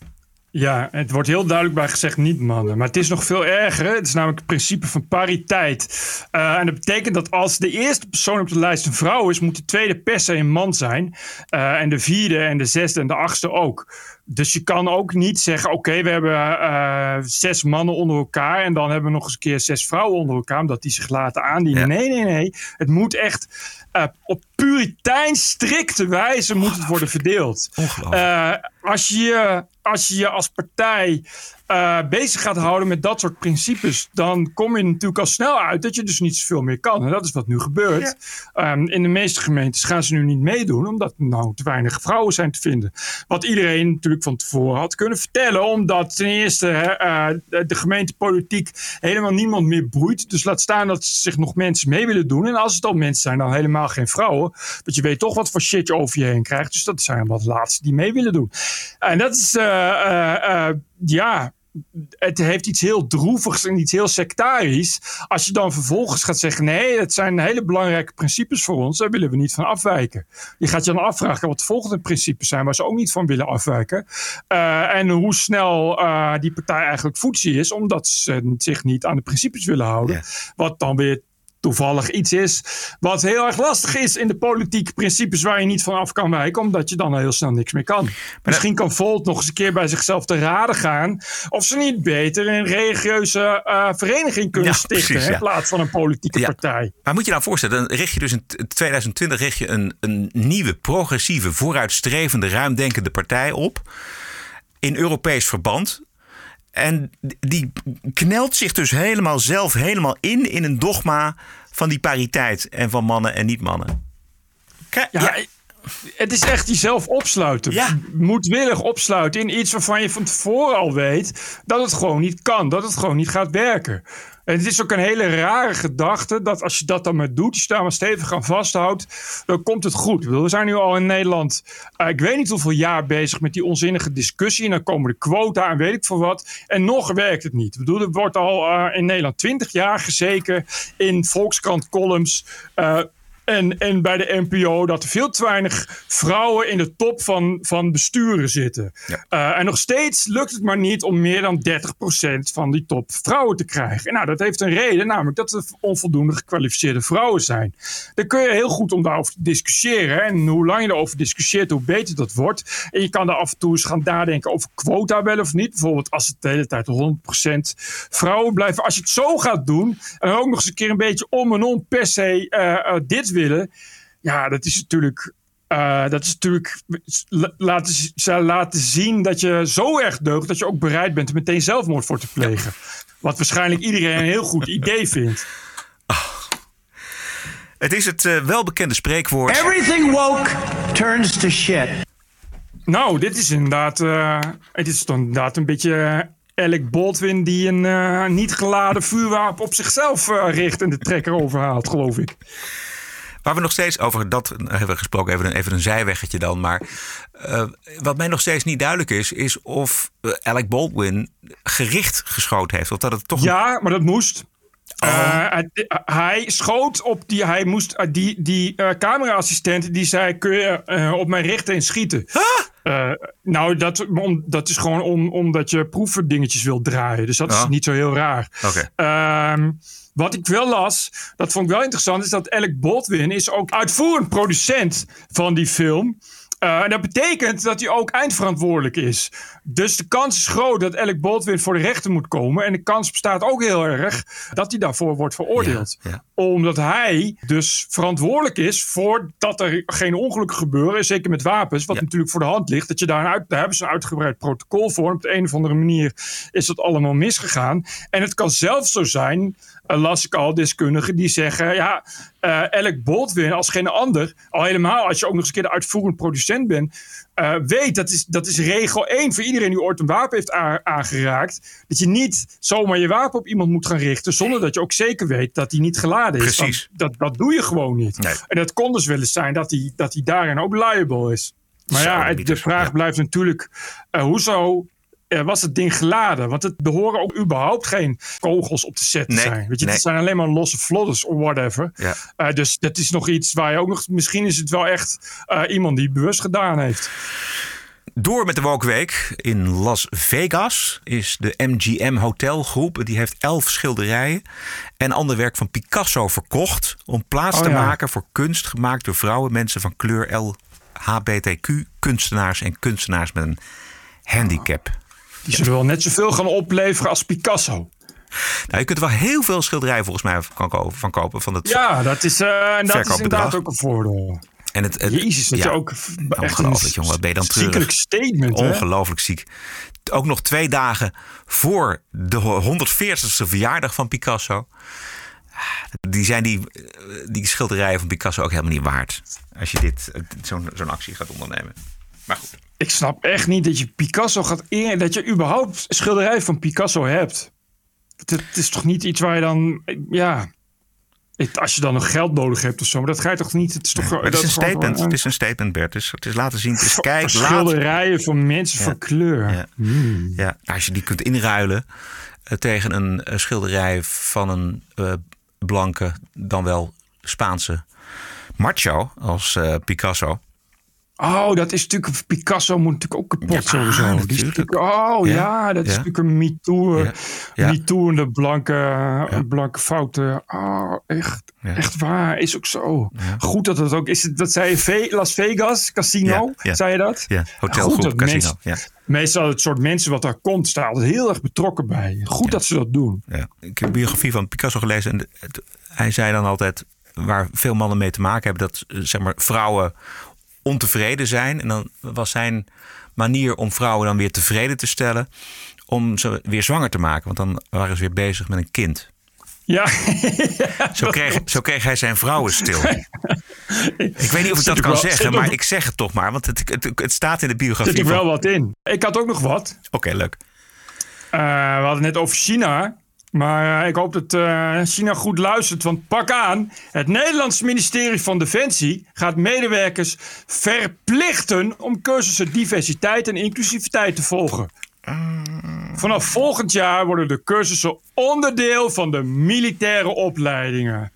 Ja, het wordt heel duidelijk bij gezegd niet mannen. Maar het is nog veel erger. Het is namelijk het principe van pariteit. Uh, en dat betekent dat als de eerste persoon op de lijst een vrouw is, moet de tweede per se een man zijn. Uh, en de vierde en de zesde en de achtste ook. Dus je kan ook niet zeggen: oké, okay, we hebben uh, zes mannen onder elkaar. En dan hebben we nog eens een keer zes vrouwen onder elkaar. Omdat die zich laten aandienen. Ja. Nee, nee, nee. Het moet echt uh, op puritein strikte wijze moet het worden verdeeld. Uh, als, je, als je je als partij uh, bezig gaat houden met dat soort principes, dan kom je natuurlijk al snel uit dat je dus niet zoveel meer kan. En dat is wat nu gebeurt. Ja. Um, in de meeste gemeentes gaan ze nu niet meedoen, omdat er nou te weinig vrouwen zijn te vinden. Wat iedereen natuurlijk van tevoren had kunnen vertellen. Omdat ten eerste hè, eh, de, gemeentepolitiek helemaal niemand meer broeit. Dus laat staan dat zich nog mensen mee willen doen. En als het al mensen zijn, dan helemaal geen vrouwen. Want je weet toch wat voor shit je over je heen krijgt. Dus dat zijn wat laatste die mee willen doen. En dat is, eh, eh, eh, ja, het heeft iets heel droevigs en iets heel sectarisch. Als je dan vervolgens gaat zeggen: nee, het zijn hele belangrijke principes voor ons, daar willen we niet van afwijken. Je gaat je dan afvragen wat de volgende principes zijn waar ze ook niet van willen afwijken. Uh, en hoe snel uh, die partij eigenlijk voetzie is, omdat ze zich niet aan de principes willen houden. Wat dan weer toevallig iets is wat heel erg lastig is in de politieke principes waar je niet van af kan wijken, omdat je dan heel snel niks meer kan. Maar Misschien kan Volt nog eens een keer bij zichzelf te raden gaan of ze niet beter een religieuze uh, vereniging kunnen ja, stichten precies, ja. in plaats van een politieke ja. partij. Maar moet je nou voorstellen, dan richt je dus in 2020 richt je een, een nieuwe, progressieve, vooruitstrevende, ruimdenkende partij op in Europees verband. En die knelt zich dus helemaal zelf helemaal in in een dogma van die pariteit en van mannen en niet-mannen. Ja, ja, het is echt jezelf opsluiten. Ja. Moedwillig opsluiten in iets waarvan je van tevoren al weet dat het gewoon niet kan, dat het gewoon niet gaat werken. En het is ook een hele rare gedachte dat als je dat dan maar doet, je daar maar stevig aan vasthoudt, dan komt het goed. We zijn nu al in Nederland, uh, ik weet niet hoeveel jaar bezig met die onzinnige discussie. En dan komen de quota en weet ik veel wat. En nog werkt het niet. Ik bedoel, er wordt al uh, in Nederland twintig jaar gezeken in Volkskrant columns. En, en bij de NPO dat er veel te weinig vrouwen in de top van, van besturen zitten. Ja. Uh, en nog steeds lukt het maar niet om meer dan 30% van die top vrouwen te krijgen. En nou, dat heeft een reden, namelijk dat er onvoldoende gekwalificeerde vrouwen zijn. Dan kun je heel goed om daarover te discussiëren. En hoe lang je erover discussieert, hoe beter dat wordt. En je kan er af en toe eens gaan nadenken over quota wel of niet. Bijvoorbeeld als het de hele tijd 100% vrouwen blijven. Als je het zo gaat doen, en ook nog eens een keer een beetje om en om per se uh, uh, dit willen. Ja, dat is natuurlijk. Uh, dat is natuurlijk laten, laten zien dat je zo erg deugt dat je ook bereid bent er meteen zelfmoord voor te plegen. Wat waarschijnlijk iedereen een heel goed idee vindt. Oh. Het is het uh, welbekende spreekwoord. Everything woke turns to shit. Nou, dit is inderdaad. Uh, het is dan inderdaad een beetje. Alec Baldwin die een uh, niet geladen vuurwapen op zichzelf uh, richt en de trekker overhaalt, geloof ik. Waar we nog steeds over dat hebben we gesproken, even een, even een zijweggetje dan. Maar uh, wat mij nog steeds niet duidelijk is, is of Alec Baldwin gericht geschoten heeft. Of dat het toch. Ja, maar dat moest. Oh. Uh, hij, schoot op die, hij moest, uh, die, die uh, camera-assistent die zei: Kun je op mijn richten en schieten? Huh? nou, dat, om, dat is gewoon om, omdat je proefdingetjes wil draaien. Dus dat oh. is niet zo heel raar. Okay. Ehm, wat ik wel las, dat vond ik wel interessant, is dat Alec Baldwin is ook uitvoerend producent van die film. Uh, en dat betekent dat hij ook eindverantwoordelijk is. Dus de kans is groot dat Alec Baldwin voor de rechter moet komen. En de kans bestaat ook heel erg dat hij daarvoor wordt veroordeeld. Ja, ja. Omdat hij dus verantwoordelijk is voor dat er geen ongelukken gebeuren. Zeker met wapens, wat ja. natuurlijk voor de hand ligt. Dat je daar, een uit, daar hebben ze een uitgebreid protocol voor. Op de een of andere manier is dat allemaal misgegaan. En het kan zelfs zo zijn las ik al deskundigen die zeggen: ja, Alec Baldwin als geen ander, al helemaal als je ook nog eens een keer de uitvoerend producent bent, uh, weet dat is, dat is regel 1 voor iedereen die ooit een wapen heeft aangeraakt. Dat je niet zomaar je wapen op iemand moet gaan richten zonder dat je ook zeker weet dat hij niet geladen is. Precies. Dat, dat doe je gewoon niet. Nee. En dat kon dus wel eens zijn dat hij, dat hij daarin ook liable is. Maar ja, de vraag blijft natuurlijk: uh, hoezo was het ding geladen. Want het behoren ook überhaupt geen kogels op de set te nee, zijn. Weet je, nee. het zijn alleen maar losse vlodders of whatever. Ja. Uh, dus dat is nog iets waar je ook nog... Misschien is het wel echt uh, iemand die het bewust gedaan heeft. Door met de Walkweek in Las Vegas is de MGM Hotelgroep. Die heeft elf schilderijen en ander werk van Picasso verkocht. Om plaats Oh, te ja. maken voor kunst gemaakt door vrouwen, mensen van kleur, LHBTQ, kunstenaars en kunstenaars met een handicap. Die zullen wel net zoveel gaan opleveren als Picasso. Nou, je kunt er wel heel veel schilderijen volgens mij van kopen. Van, kopen, van het Ja, dat is, uh, en dat is inderdaad ook een voordeel. En het, het, Jezus, dat ja, je ook echt ongelooflijk, jongen. Wat ben je dan terug? ziekelijk statement, hè? Ongelooflijk ziek. Ook nog twee dagen voor de 140ste verjaardag van Picasso. Die zijn die, die schilderijen van Picasso ook helemaal niet waard. Als je dit, zo'n zo'n actie gaat ondernemen. Maar goed. Ik snap echt niet dat je Picasso gaat in, dat je überhaupt schilderij van Picasso hebt. Het, is toch niet iets waar je dan, ja, het- als je dan nog geld nodig hebt of zo, maar dat ga je toch niet. Het is toch het is een statement. een- Het is een statement, Bert. Het is, het is laten zien. Het is kijk, laat. schilderijen van mensen Ja. van kleur. Ja. Ja, als je die kunt inruilen eh, tegen een eh, schilderij van een eh, blanke, dan wel Spaanse macho als Picasso. Oh, dat is natuurlijk. Picasso moet natuurlijk ook kapot Ja, sowieso. Die is natuurlijk. natuurlijk- oh Ja, ja, dat is natuurlijk een MeToo. Ja, ja. MeToo blanke, blanke fouten. Oh, echt. Echt waar. Is ook zo. Goed dat het ook is. het- Dat zei je Las Vegas Casino. Zei je dat? Ja, hotelgroep, casino. Meestal het soort mensen wat daar komt, staat altijd heel erg betrokken bij. Goed dat ze dat doen. Ja. Ik heb een biografie van Picasso gelezen en het- hij zei dan altijd, waar veel mannen mee te maken hebben, dat eh, zeg maar, vrouwen ontevreden zijn. En dan was zijn manier om vrouwen dan weer tevreden te stellen, om ze weer zwanger te maken. Want dan waren ze weer bezig met een kind. Ja, Zo kreeg, zo kreeg hij zijn vrouwen stil. Ik weet niet of ik dat kan wel- zeggen, maar ik zeg het toch maar. Want het, het, het staat in de er biografie. zit er wel van- wat in. Ik had ook nog wat. Oké, leuk. Eh, we hadden net over China. Maar eh, ik hoop dat eh, China goed luistert. Want pak aan, het Nederlands ministerie van Defensie gaat medewerkers verplichten om cursussen diversiteit en inclusiviteit te volgen. Vanaf volgend jaar worden de cursussen onderdeel van de militaire opleidingen.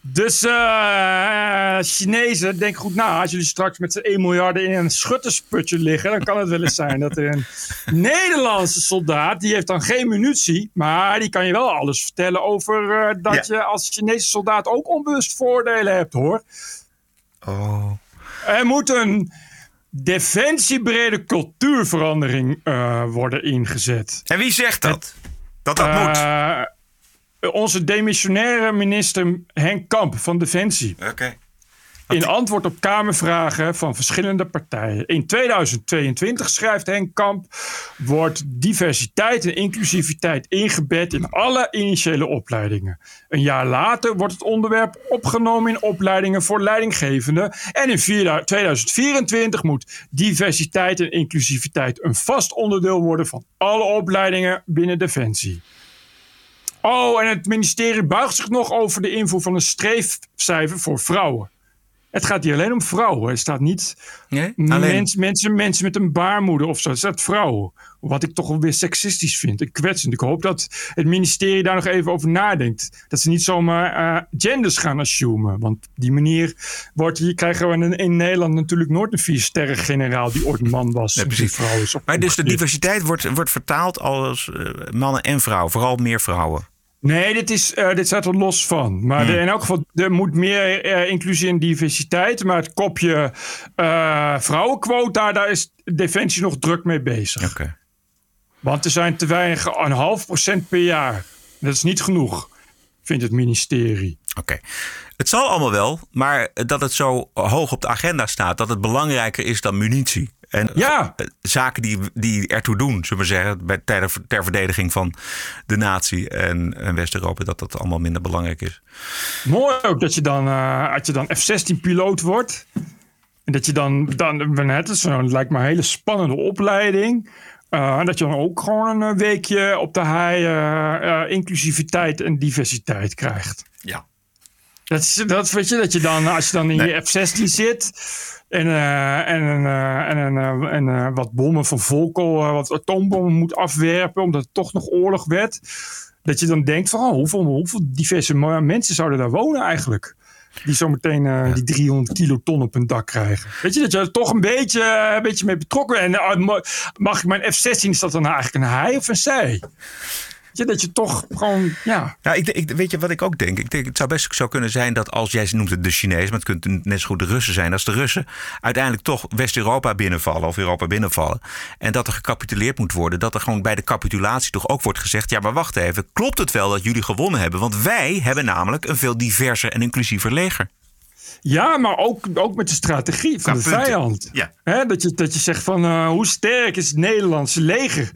Dus eh Chinezen, denk goed na. Als jullie straks met z'n 1 miljard in een schuttersputje liggen, dan kan het wel eens zijn dat er een Nederlandse soldaat, die heeft dan geen munitie, maar die kan je wel alles vertellen over eh, dat Ja. je als Chinese soldaat ook onbewust voordelen hebt hoor. Oh. Er moet een defensiebrede cultuurverandering eh, worden ingezet. En wie zegt dat? Dat dat moet? Eh, onze demissionaire minister Henk Kamp van Defensie. Oké. In antwoord op Kamervragen van verschillende partijen. In 2022, schrijft Henk Kamp, wordt diversiteit en inclusiviteit ingebed in alle initiële opleidingen. Een jaar later wordt het onderwerp opgenomen in opleidingen voor leidinggevenden. En in vier- 2024 moet diversiteit en inclusiviteit een vast onderdeel worden van alle opleidingen binnen Defensie. Oh, en het ministerie buigt zich nog over de invoer van een streefcijfer voor vrouwen. Het gaat hier alleen om vrouwen. Het staat niet Nee? mens, mensen, mensen met een baarmoeder of zo. Het staat vrouwen. Wat ik toch wel weer seksistisch vind en kwetsend. Ik hoop dat het ministerie daar nog even over nadenkt. Dat ze niet zomaar eh, genders gaan assumen. Want op die manier wordt, hier krijgen we in, in Nederland natuurlijk nooit een viersterren generaal die ooit een man was. Nee, precies. die vrouw is Maar dus de diversiteit wordt, wordt vertaald als eh, mannen en vrouwen. Vooral meer vrouwen. Nee, dit, is, eh, dit staat er los van. Maar Hmm. in elk geval, er moet meer eh, inclusie en diversiteit. Maar het kopje eh, vrouwenquota, daar is Defensie nog druk mee bezig. Oké. Want er zijn te weinig, een half procent per jaar. Dat is niet genoeg, vindt het ministerie. Oké. Het zal allemaal wel, maar dat het zo hoog op de agenda staat, dat het belangrijker is dan munitie. En Ja. eh, zaken die, die ertoe doen, zullen we zeggen, bij, ter, ter verdediging van de natie en, en West-Europa, dat dat allemaal minder belangrijk is. Mooi ook dat je dan, eh, als je dan F-16-piloot wordt. En dat je dan, dan het is zo'n, lijkt me een hele spannende opleiding. Eh, en dat je dan ook gewoon een weekje op de hei inclusiviteit en diversiteit krijgt. Ja. Dat is, dat weet je, dat je dan, als je dan in Nee. je F-16 zit en, eh, en, eh, en, eh, en wat bommen van Volkel, eh, wat atoombommen moet afwerpen, omdat het toch nog oorlog werd. Dat je dan denkt van, oh, hoeveel, hoeveel diverse mensen zouden daar wonen eigenlijk? Die zometeen eh die 300 kiloton op hun dak krijgen. Weet je, dat je er toch een beetje, een beetje mee betrokken bent. En ma- mag ik mijn F-16, is dat dan eigenlijk een hij of een zij? Je, dat je toch gewoon, ja... Nou, ik, ik, weet je wat ik ook denk? Ik denk? Het zou best zo kunnen zijn dat als jij ze noemt het de Chinezen, maar het kunt net zo goed de Russen zijn, als de Russen uiteindelijk toch West-Europa binnenvallen of Europa binnenvallen en dat er gecapituleerd moet worden, dat er gewoon bij de capitulatie toch ook wordt gezegd: ja, maar wacht even, klopt het wel dat jullie gewonnen hebben? Want wij hebben namelijk een veel diverser en inclusiever leger. Ja, maar ook, ook met de strategie van Ja, de vijand. Ja. Hè, dat, je, dat je zegt van eh, hoe sterk is het Nederlandse leger?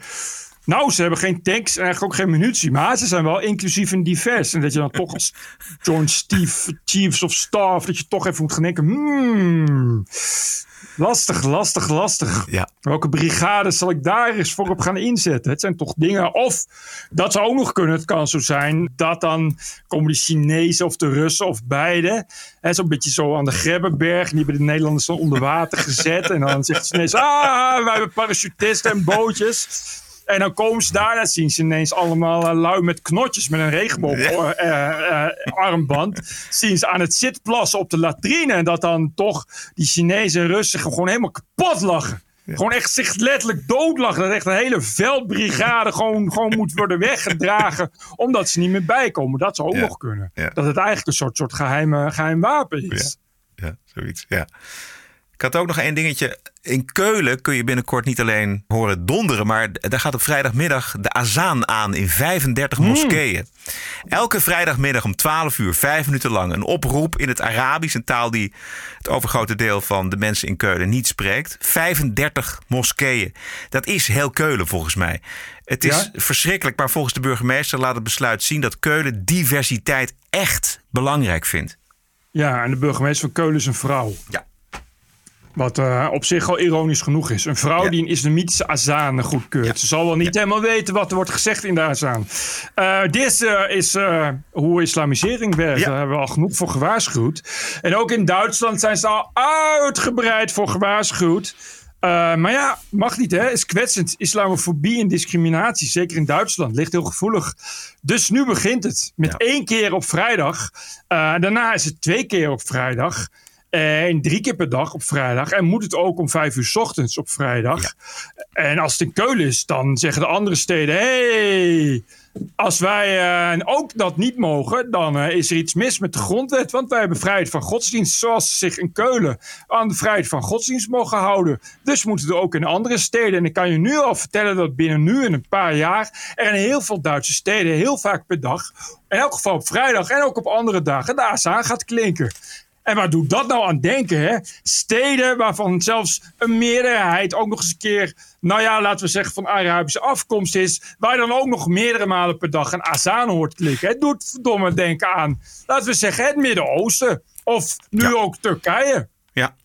Nou, ze hebben geen tanks en eigenlijk ook geen munitie. Maar ze zijn wel inclusief en divers. En dat je dan toch als Joint Steve Chiefs of Staff... dat je toch even moet gaan denken... Hmm, lastig, lastig, lastig. Ja. Welke brigade zal ik daar eens voor op gaan inzetten? Het zijn toch dingen... Of, dat zou ook nog kunnen, het kan zo zijn... dat dan komen de Chinezen of de Russen of beide... Zo'n beetje zo aan de Grebbeberg... die hebben de Nederlanders dan onder water gezet... en dan zegt de Chinees... Ah, wij hebben parachutisten en bootjes... En dan komen ze daar, dan zien ze ineens allemaal uh, lui met knotjes met een regenboogarmband. zien ze aan het zitplassen op de latrine. En dat dan toch die Chinezen en Russen gewoon helemaal kapot lachen. Gewoon echt zich letterlijk doodlachen. Dat echt een hele veldbrigade gewoon, gewoon moet worden weggedragen. Omdat ze niet meer bijkomen. Dat zou ook Ja. nog kunnen. Ja. Dat het eigenlijk een soort, soort geheime, geheim wapen is. Ja, zoiets. Ja. Ik had ook nog één dingetje. In Keulen kun je binnenkort niet alleen horen donderen, maar daar gaat op vrijdagmiddag de azaan aan in 35 moskeeën. Elke vrijdagmiddag om 12 uur, vijf minuten lang, een oproep in het Arabisch, een taal die het overgrote deel van de mensen in Keulen niet spreekt. 35 moskeeën. Dat is heel Keulen volgens mij. Het is Ja? verschrikkelijk, maar volgens de burgemeester laat het besluit zien dat Keulen diversiteit echt belangrijk vindt. Ja, en de burgemeester van Keulen is een vrouw. Ja. Wat eh, op zich al ironisch genoeg is. Een vrouw Ja. die een islamitische azaan goedkeurt. Ja. Ze zal wel niet helemaal weten wat er wordt gezegd in de azaan. Eh, dit eh, is hoe islamisering werkt. Daar hebben we al genoeg voor gewaarschuwd. En ook in Duitsland zijn ze al uitgebreid voor gewaarschuwd. Maar ja, mag niet hè. Is kwetsend. Islamofobie en discriminatie, zeker in Duitsland, ligt heel gevoelig. Dus nu begint het. Met één keer op vrijdag. Daarna is het twee keer op vrijdag. En drie keer per dag op vrijdag. En moet het ook om vijf uur 's ochtends op vrijdag. En als het in Keulen is, dan zeggen de andere steden: hey, als wij eh, ook dat niet mogen, dan eh, is er iets mis met de grondwet. Want wij hebben vrijheid van godsdienst, zoals ze zich in Keulen aan de vrijheid van godsdienst mogen houden. Dus moeten er ook in andere steden. En ik kan je nu al vertellen dat binnen nu en een paar jaar er in heel veel Duitse steden, heel vaak per dag, in elk geval op vrijdag en ook op andere dagen, de azaan gaat klinken. En waar doet dat nou aan denken? Hè? Steden waarvan zelfs een meerderheid ook nog eens een keer, nou ja, laten we zeggen van Arabische afkomst is, waar je dan ook nog meerdere malen per dag een azaan hoort klikken. Het doet verdomme denken aan, laten we zeggen, het Midden-Oosten. Of nu Ja. ook Turkije. Ja.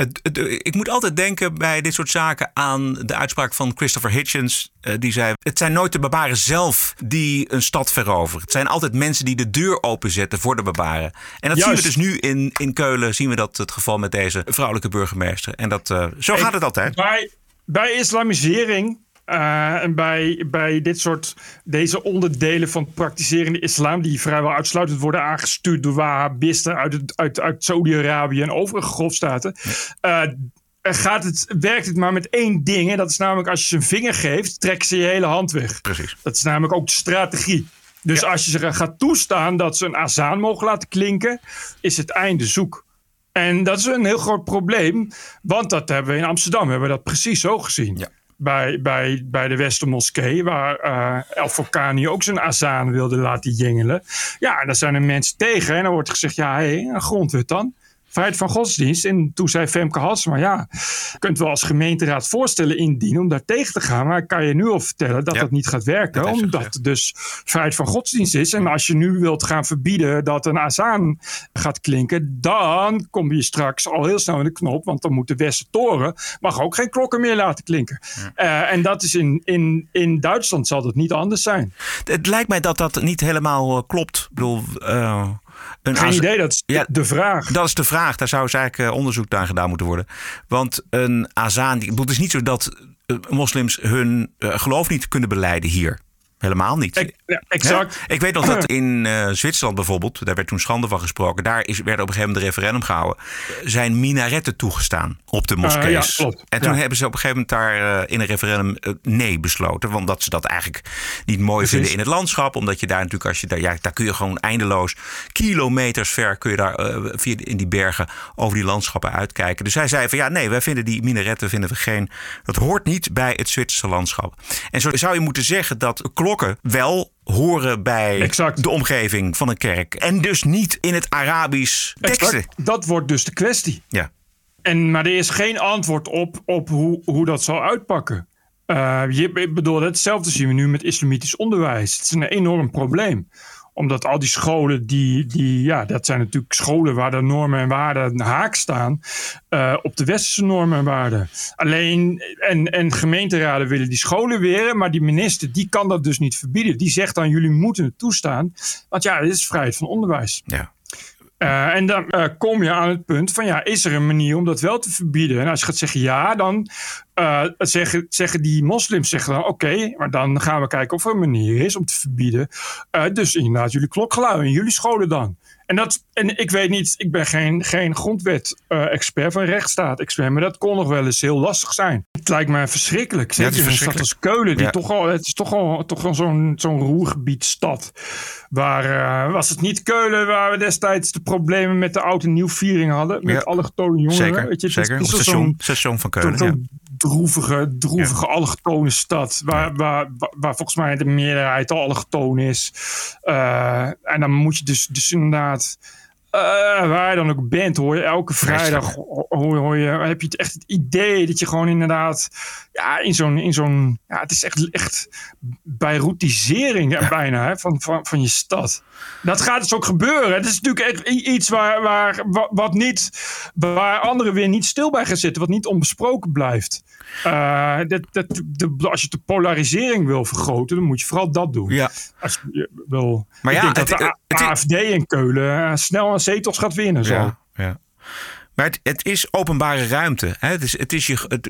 Het- het- ik moet altijd denken bij dit soort zaken aan de uitspraak van Christopher Hitchens. eh, die zei: Het zijn nooit de barbaren zelf die een stad veroveren. Het zijn altijd mensen die de deur openzetten voor de barbaren. En dat Juist. zien we dus nu in, in Keulen. Zien we dat het geval met deze vrouwelijke burgemeester. En dat, eh, zo gaat het altijd. Bij, bij islamisering eh, en bij, bij dit soort, deze onderdelen van het praktiserende islam, die vrijwel uitsluitend worden aangestuurd door Wahhabisten uit, het- uit, uit Saudi-Arabië en overige golfstaten, eh, gaat het, werkt het maar met één ding. En dat is namelijk als je ze een vinger geeft, trekken ze je hele hand weg. Precies. Dat is namelijk ook de strategie. Dus als je ze gaat toestaan dat ze een azaan mogen laten klinken, is het einde zoek. En dat is een heel groot probleem, want dat hebben we in Amsterdam hebben we dat precies zo gezien. Ja. Bij, bij, bij de Westermoskee, waar eh El Fokani ook zijn azaan wilde laten jengelen. Ja, daar zijn er mensen tegen. En dan wordt gezegd, ja, hé, een grondwet dan. Vrijheid van godsdienst. En toen zei Femke Halsema, ja, je kunt wel als gemeenteraad voorstellen indienen om daar tegen te gaan. Maar ik kan je nu al vertellen dat Ja. dat niet gaat werken. Dat Omdat het dus vrijheid van godsdienst is. En als je nu wilt gaan verbieden dat een azaan gaat klinken, dan kom je straks al heel snel in de knop. Want dan moet de Westertoren mag ook geen klokken meer laten klinken. Eh, en dat is in, in, in Duitsland zal dat niet anders zijn. Het lijkt mij dat dat niet helemaal eh, klopt. Ik bedoel, eh, een Geen idee, dat is Ja, de vraag. Dat is de vraag. Daar zou eens eigenlijk eh, onderzoek naar gedaan moeten worden. Want een azaan, die- het is niet zo dat eh, moslims hun eh, geloof niet kunnen beleiden hier. Helemaal niet. Exact. Hè? Ik weet nog dat in eh, Zwitserland bijvoorbeeld, daar werd toen schande van gesproken, daar is, werd op een gegeven moment een referendum gehouden, zijn minaretten toegestaan op de moskees. ja, klopt. En toen Ja. hebben ze op een gegeven moment daar eh, in een referendum eh, nee besloten, want dat ze dat eigenlijk niet mooi Precies. vinden in het landschap, omdat je daar natuurlijk als je daar, ja, daar kun je gewoon eindeloos kilometers ver kun je daar via in die bergen over die landschappen uitkijken. Dus zij zei van ja, nee, wij vinden die minaretten vinden we geen, dat hoort niet bij het Zwitserse landschap. En zo zou je moeten zeggen dat klokken wel horen bij Exact. de omgeving van een kerk. En dus niet in het Arabisch teksten. Exact. Dat wordt dus de kwestie. Ja. En, maar er is geen antwoord op, op hoe, hoe dat zal uitpakken. Uh, je, ik bedoel, hetzelfde zien we nu met islamitisch onderwijs. Het is een enorm probleem omdat al die scholen, die, die, ja, dat zijn natuurlijk scholen waar de normen en waarden haak staan uh, op de westerse normen en waarden. Alleen, en, en gemeenteraden willen die scholen weren, maar die minister die kan dat dus niet verbieden. Die zegt dan, jullie moeten het toestaan. Want ja, dit is vrijheid van onderwijs. Ja. Uh, en dan uh, kom je aan het punt van ja, is er een manier om dat wel te verbieden? En als je gaat zeggen ja, dan uh, zeggen, zeggen die moslims zeggen dan oké, okay, maar dan gaan we kijken of er een manier is om te verbieden. dus inderdaad, jullie klokgeluiden in jullie scholen dan. En, dat, en ik weet niet, ik ben geen, geen grondwet-expert van rechtsstaat-expert, maar dat kon nog wel eens heel lastig zijn. Het lijkt me verschrikkelijk. Zeker ja, in een stad als Keulen, die ja. toch al, het is toch al, toch al zo'n zo'n roergebiedstad. Waar uh, was het niet Keulen waar we destijds de problemen met de oud en nieuwviering hadden? Met ja. allochtone jongeren. Zeker, weet je, het zeker. Is, station, station van Keulen, zo, droevige, droevige ja. allochtone stad. Waar, ja. waar, waar, waar, volgens mij de meerderheid al allochtoon is. Uh, en dan moet je dus, dus inderdaad... Uh, waar je dan ook bent, hoor je elke vrijdag hoor, hoor je, heb je het echt het idee dat je gewoon inderdaad ja, in zo'n, in zo'n ja, het is echt, echt bijroutisering ja. bijna hè, van, van, van je stad. Dat gaat dus ook gebeuren. Het is natuurlijk echt iets waar, waar, wat niet, waar anderen weer niet stil bij gaan zitten, wat niet onbesproken blijft. Uh, dat, dat, de, als je de polarisering wil vergroten, dan moet je vooral dat doen. Ja. Als je wil, maar ik ja, denk dat de het, AFD in Keulen snel aan zetels gaat winnen. Zo. Ja, ja. Maar het, het, is openbare ruimte. Hè? Het is, het is je, het,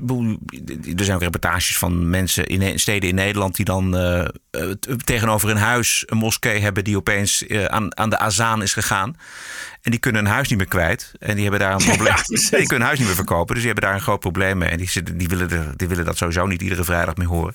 er zijn ook reportages van mensen in steden in Nederland die dan uh, tegenover een huis een moskee hebben die opeens uh, aan, aan de azaan is gegaan. En die kunnen een huis niet meer kwijt. En die hebben daar een probleem. Ja, die kunnen een huis niet meer verkopen. Dus die hebben daar een groot probleem mee. En die, zitten, die, willen, die willen dat sowieso niet iedere vrijdag meer horen.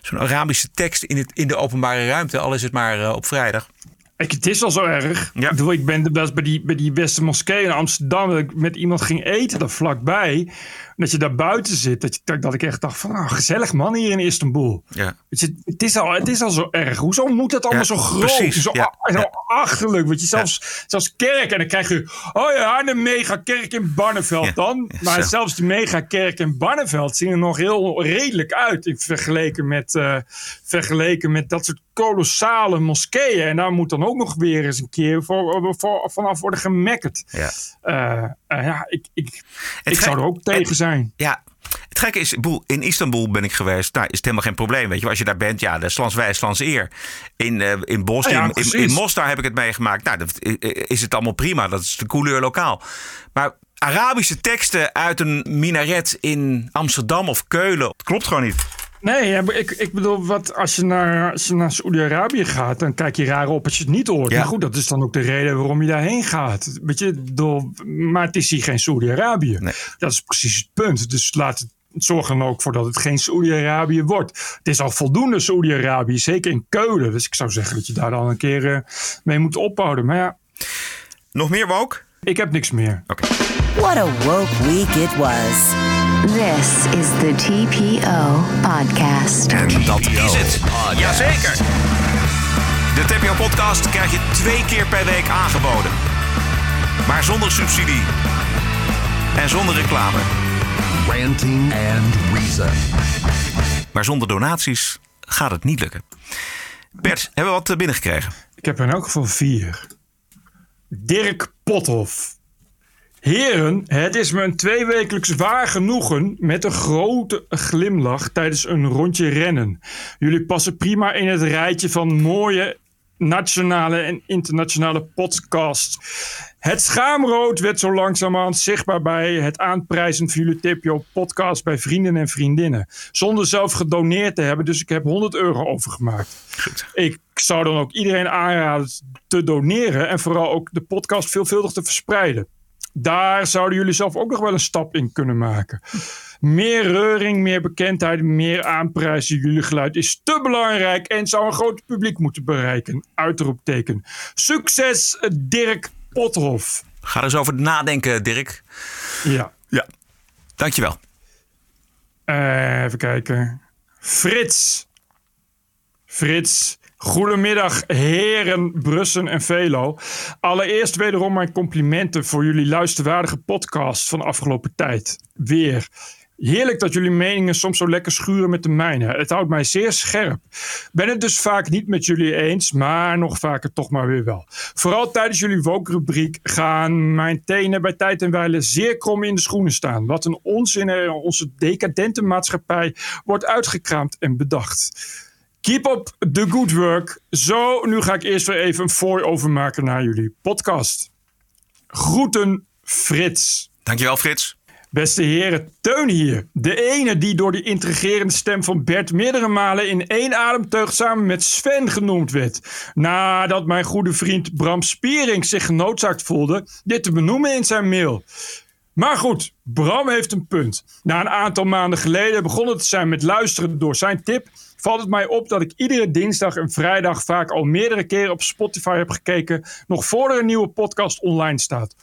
Zo'n Arabische tekst in, het, in de openbare ruimte, al is het maar uh, op vrijdag. Ik, het is al zo erg. Ja. Ik, bedoel, ik ben bij die, bij die Westen Moskee in Amsterdam. Dat ik met iemand ging eten daar vlakbij. Dat je daar buiten zit. Dat, je, dat ik echt dacht van, oh, gezellig man hier in Istanbul. Ja. Het, het, is al, het is al zo erg. Hoezo moet het allemaal Ja, zo groot? precies. Zo, Ja. zo achterlijk. Want je zelfs, zelfs kerk. En dan krijg je, oh ja, de megakerk in Barneveld dan. Maar zo. zelfs die megakerk in Barneveld zien er nog heel redelijk uit. In vergeleken met, eh, vergeleken met dat soort kolossale moskeeën. En daar moet dan ook nog weer eens een keer voor, voor, vanaf worden gemekkerd. Ja. Eh, eh, ja, ik, ik, Het ik zou er ook tegen zijn. Ja, het gekke is, in Istanbul ben ik geweest. Nou, is het helemaal geen probleem. Weet je, als je daar bent, ja, de slans wij, slans eer. In, eh, in Bos, Ah ja, in, in, precies. in Mostar heb ik het meegemaakt. Nou, dat eh, is het allemaal prima. Dat is de couleur lokaal. Maar Arabische teksten uit een minaret in Amsterdam of Keulen, dat klopt gewoon niet. Nee, ik, ik bedoel, wat, als je naar, als je naar Saoedi-Arabië gaat, dan kijk je raar op als je het niet hoort. Ja. Maar goed, dat is dan ook de reden waarom je daarheen gaat. Weet je, door, maar het is hier geen Saoedi-Arabië. Nee. Dat is precies het punt. Dus laat het zorg er ook voor dat het geen Saoedi-Arabië wordt. Het is al voldoende Saoedi-Arabië, zeker in Keulen. Dus ik zou zeggen dat je daar dan een keer eh, mee moet ophouden. Maar ja, Nog meer woke? ik heb niks meer. What a woke week it was. This is the TPO podcast. En dat is het. Jazeker. De TPO-podcast krijg je twee keer per week aangeboden. Maar zonder subsidie. En zonder reclame. Ranting and Reason. Maar zonder donaties gaat het niet lukken. Bert, hebben we wat eh, binnengekregen? Ik heb er in elk geval vier. Dirk Pothoff. Heren, het is me een tweewekelijks waar genoegen met een grote glimlach tijdens een rondje rennen. Jullie passen prima in het rijtje van mooie nationale en internationale podcasts. Het schaamrood werd zo langzamerhand zichtbaar bij het aanprijzen van jullie TPO podcast bij vrienden en vriendinnen. Zonder zelf gedoneerd te hebben, dus ik heb 100 euro overgemaakt. Ik zou dan ook iedereen aanraden te doneren en vooral ook de podcast veelvuldig te verspreiden. Daar zouden jullie zelf ook nog wel een stap in kunnen maken. Meer reuring, meer bekendheid, meer aanprijzen. Jullie geluid is te belangrijk en zou een groot publiek moeten bereiken. Uitroepteken. Succes, Dirk Pothoff. Ga er eens over nadenken, Dirk. Ja. Ja. Dankjewel. Eh, even kijken. Frits. Frits. Goedemiddag, heren Brussen en Velo. Allereerst wederom mijn complimenten voor jullie luisterwaardige podcast van de afgelopen tijd. Weer. Heerlijk dat jullie meningen soms zo lekker schuren met de mijne. Het houdt mij zeer scherp. Ben het dus vaak niet met jullie eens, maar nog vaker toch maar weer wel. Vooral tijdens jullie woke-rubriek gaan mijn tenen bij tijd en wijle zeer krom in de schoenen staan. Wat een onzin er in onze decadente maatschappij wordt uitgekraamd en bedacht. Keep up the good work. Zo, nu ga ik eerst weer even een fooi overmaken naar jullie podcast. Groeten, Frits. Dankjewel, Frits. Beste heren, Teun hier. De ene die door die intrigerende stem van Bert meerdere malen in één ademteug samen met Sven genoemd werd. Nadat mijn goede vriend Bram Spiering zich genoodzaakt voelde dit te benoemen in zijn mail. Maar goed, Bram heeft een punt. Na een aantal maanden geleden begonnen te zijn met luisteren door zijn tip, valt het mij op dat ik iedere dinsdag en vrijdag vaak al meerdere keren op Spotify heb gekeken, nog voor er een nieuwe podcast online staat.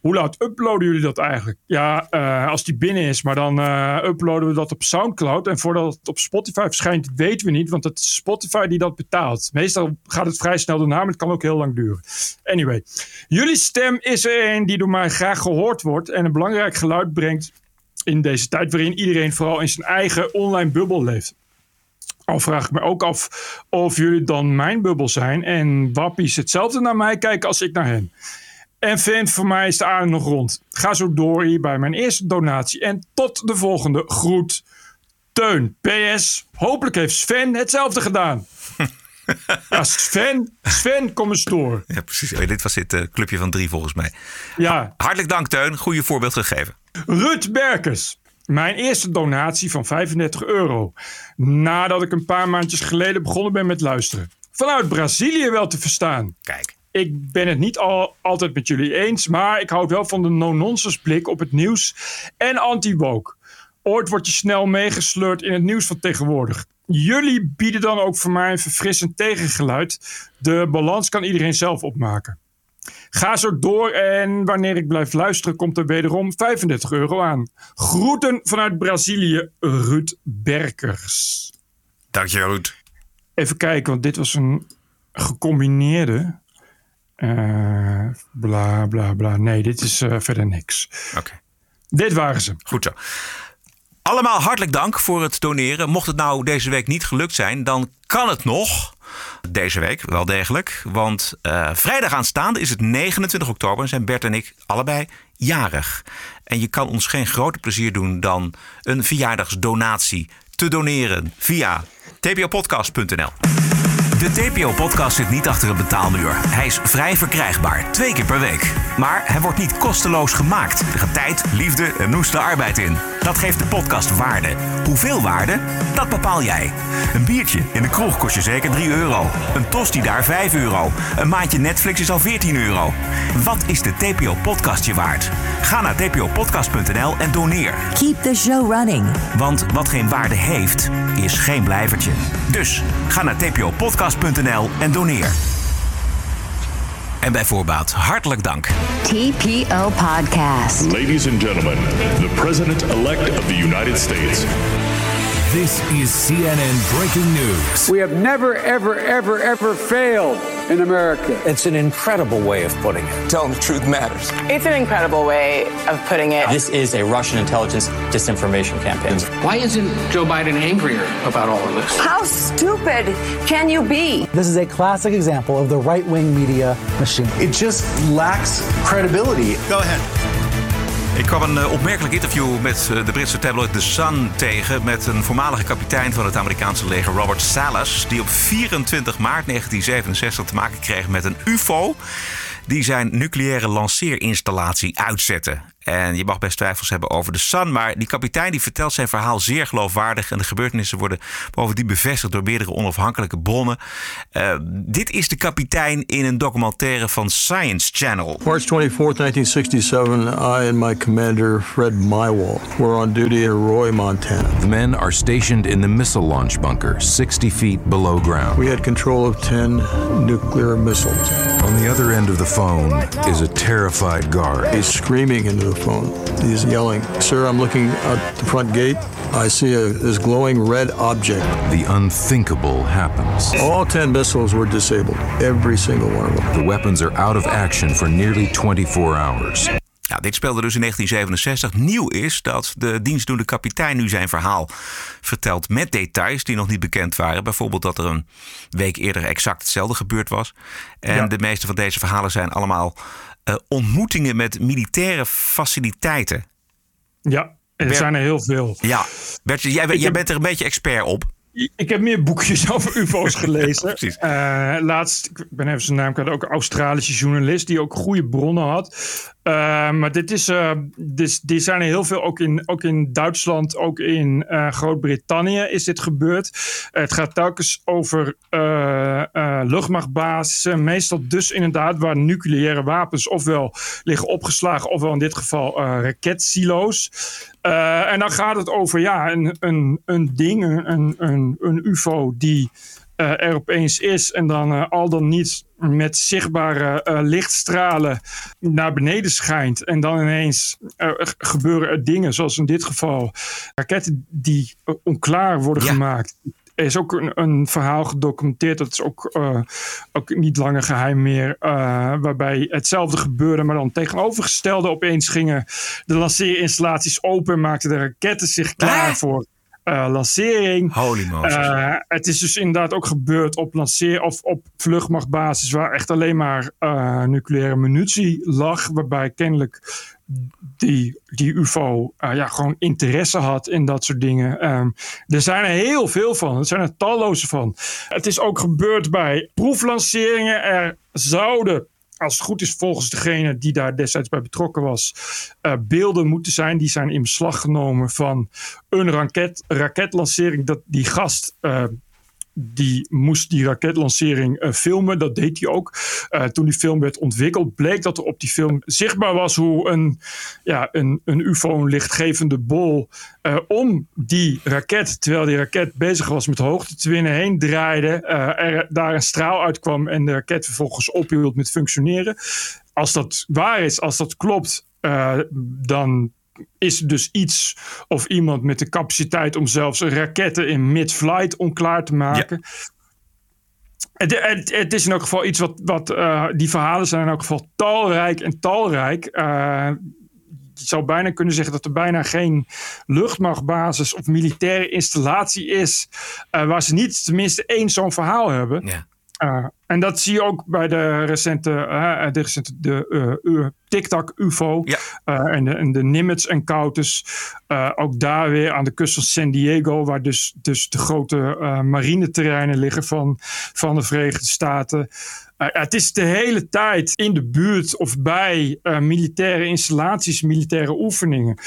Hoe laat uploaden jullie dat eigenlijk? Ja, uh, als die binnen is, maar dan uh, uploaden we dat op Soundcloud. En voordat het op Spotify verschijnt, weten we niet, want het is Spotify die dat betaalt. Meestal gaat het vrij snel daarna, maar het kan ook heel lang duren. Anyway, jullie stem is er een die door mij graag gehoord wordt en een belangrijk geluid brengt in deze tijd waarin iedereen vooral in zijn eigen online bubbel leeft. Al vraag ik me ook af of jullie dan mijn bubbel zijn en wappies hetzelfde naar mij kijken als ik naar hen. En vind voor mij is de aarde nog rond. Ga zo door hier bij mijn eerste donatie. En tot de volgende groet. Teun. PS. Hopelijk heeft Sven hetzelfde gedaan. ja, Sven. Sven, kom eens door. Ja, precies. Oh, dit was dit uh, clubje van drie volgens mij. Ja. Hartelijk dank, Teun. Goede voorbeeld gegeven. Ruud Berkes. Mijn eerste donatie van 35 euro. Nadat ik een paar maandjes geleden begonnen ben met luisteren. Vanuit Brazilië wel te verstaan. Kijk ik ben het niet al, altijd met jullie eens, maar ik hou wel van de no-nonsense blik op het nieuws en anti-woke. Ooit word je snel meegesleurd in het nieuws van tegenwoordig. Jullie bieden dan ook voor mij een verfrissend tegengeluid. De balans kan iedereen zelf opmaken. Ga zo door en wanneer ik blijf luisteren komt er wederom 35 euro aan. Groeten vanuit Brazilië, Ruud Berkers. Dankjewel, Ruud. Even kijken, want dit was een gecombineerde. Uh, bla bla bla. Nee, dit is uh, verder niks. Oké. Dit waren ze. Goed zo. Allemaal hartelijk dank voor het doneren. Mocht het nou deze week niet gelukt zijn, dan kan het nog. Deze week wel degelijk. Want uh, vrijdag aanstaande is het 29 oktober en zijn Bert en ik allebei jarig. En je kan ons geen groter plezier doen dan een verjaardagsdonatie te doneren via tpopodcast.nl. De TPO-podcast zit niet achter een betaalmuur. Hij is vrij verkrijgbaar, twee keer per week. Maar hij wordt niet kosteloos gemaakt. Er gaat tijd, liefde en noeste arbeid in. Dat geeft de podcast waarde. Hoeveel waarde? Dat bepaal jij. Een biertje in de kroeg kost je zeker 3 euro. Een tosti daar 5 euro. Een maandje Netflix is al 14 euro. Wat is de TPO-podcast je waard? Ga naar tpopodcast.nl en doneer. Keep the show running. Want wat geen waarde heeft, is geen blijvertje. Dus ga naar tpopodcast.nl en doneer. En bij voorbaat hartelijk dank. TPO Podcast. Ladies and gentlemen, the President-elect of the United States. This is CNN breaking news. We have never, ever, ever, ever failed in America. It's an incredible way of putting it. Telling the truth matters. It's an incredible way of putting it. This is a Russian intelligence disinformation campaign. Why isn't Joe Biden angrier about all of this? How stupid can you be? This is a classic example of the right wing media machine. It just lacks credibility. Go ahead. Ik kwam een uh, opmerkelijk interview met uh, de Britse tabloid The Sun tegen... met een voormalige kapitein van het Amerikaanse leger, Robert Salas... die op 24 maart 1967 te maken kreeg met een ufo... die zijn nucleaire lanceerinstallatie uitzette. En je mag best twijfels hebben over de Sun. Maar die kapitein die vertelt zijn verhaal zeer geloofwaardig. En de gebeurtenissen worden bovendien bevestigd door meerdere onafhankelijke bronnen. Uh, dit is de kapitein in een documentaire van Science Channel. March 24, 1967, I and my commander Fred Mywall were on duty in Roy, Montana. The men are stationed in the missile launch bunker, 60 feet below ground. We had control of 10 nuclear missiles. On the other end of the phone is a terrified guard. He's screaming into the phone. He's yelling, Sir, I'm looking out the front gate. I see a, this glowing red object. The unthinkable happens. All 10 missiles were disabled, every single one of them. The weapons are out of action for nearly 24 hours. Nou, dit speelde dus in 1967. Nieuw is dat de dienstdoende kapitein nu zijn verhaal vertelt met details die nog niet bekend waren. Bijvoorbeeld dat er een week eerder exact hetzelfde gebeurd was. En de meeste van deze verhalen zijn allemaal uh, ontmoetingen met militaire faciliteiten. Ja, er zijn er heel veel. Ja, Bertje, jij, jij bent er een beetje expert op. Ik heb meer boekjes over UFO's gelezen. Precies. Uh, laatst, ik ben even zijn naam kwijt, ook een Australische journalist die ook goede bronnen had. Uh, maar dit is, uh, dit zijn er heel veel, ook in, ook in Duitsland, ook in Groot-Brittannië is dit gebeurd. het gaat telkens over luchtmachtbasis, meestal dus inderdaad waar nucleaire wapens ofwel liggen opgeslagen, ofwel in dit geval raketsilo's. en dan gaat het over ja, een, een, een ding, een, een, een UFO die uh, er opeens is en dan uh, al dan niet met zichtbare uh, lichtstralen naar beneden schijnt. En dan ineens gebeuren er dingen, zoals in dit geval raketten die onklaar worden ja. gemaakt. Er is ook een, een, verhaal gedocumenteerd, dat is ook, ook niet langer geheim meer, waarbij hetzelfde gebeurde, maar dan tegenovergestelde opeens gingen de lanceerinstallaties open, maakten de raketten zich klaar voor lancering. Holy. Uh, het is dus inderdaad ook gebeurd op lanceer of op vluchtmachtbasis waar echt alleen maar uh, nucleaire munitie lag, waarbij kennelijk die, die UFO ja, gewoon interesse had in dat soort dingen. Um, er zijn er heel veel van. Er zijn er talloze van. Het is ook gebeurd bij proeflanceringen. Er zouden als het goed is, volgens degene die daar destijds bij betrokken was, uh, beelden moeten zijn. Die zijn in beslag genomen van een raket, raketlancering. Dat die gast. Uh, die moest die raketlancering uh, filmen. Dat deed hij ook. Uh, toen die film werd ontwikkeld, bleek dat er op die film zichtbaar was hoe een, ja, een, een UFO, lichtgevende bol, uh, om die raket, terwijl die raket bezig was met hoogte te winnen, heen draaide. er daar een straal uitkwam en de raket vervolgens ophield met functioneren. Als dat waar is, als dat klopt, dan is dus iets of iemand met de capaciteit om zelfs raketten in mid-flight onklaar te maken. Ja. Het, het, het, is in elk geval iets wat, wat uh, die verhalen zijn in elk geval talrijk en talrijk. Uh, je zou bijna kunnen zeggen dat er bijna geen luchtmachtbasis of militaire installatie is uh, waar ze niet tenminste één zo'n verhaal hebben. Ja. Uh, en dat zie je ook bij de recente, uh, de, recente de, uh, TikTok UFO ja. en, de, en de Nimitz encounters. ook daar weer aan de kust van San Diego, waar dus, dus de grote marineterreinen liggen van, van de Verenigde Staten. het is de hele tijd in de buurt of bij militaire installaties, militaire oefeningen.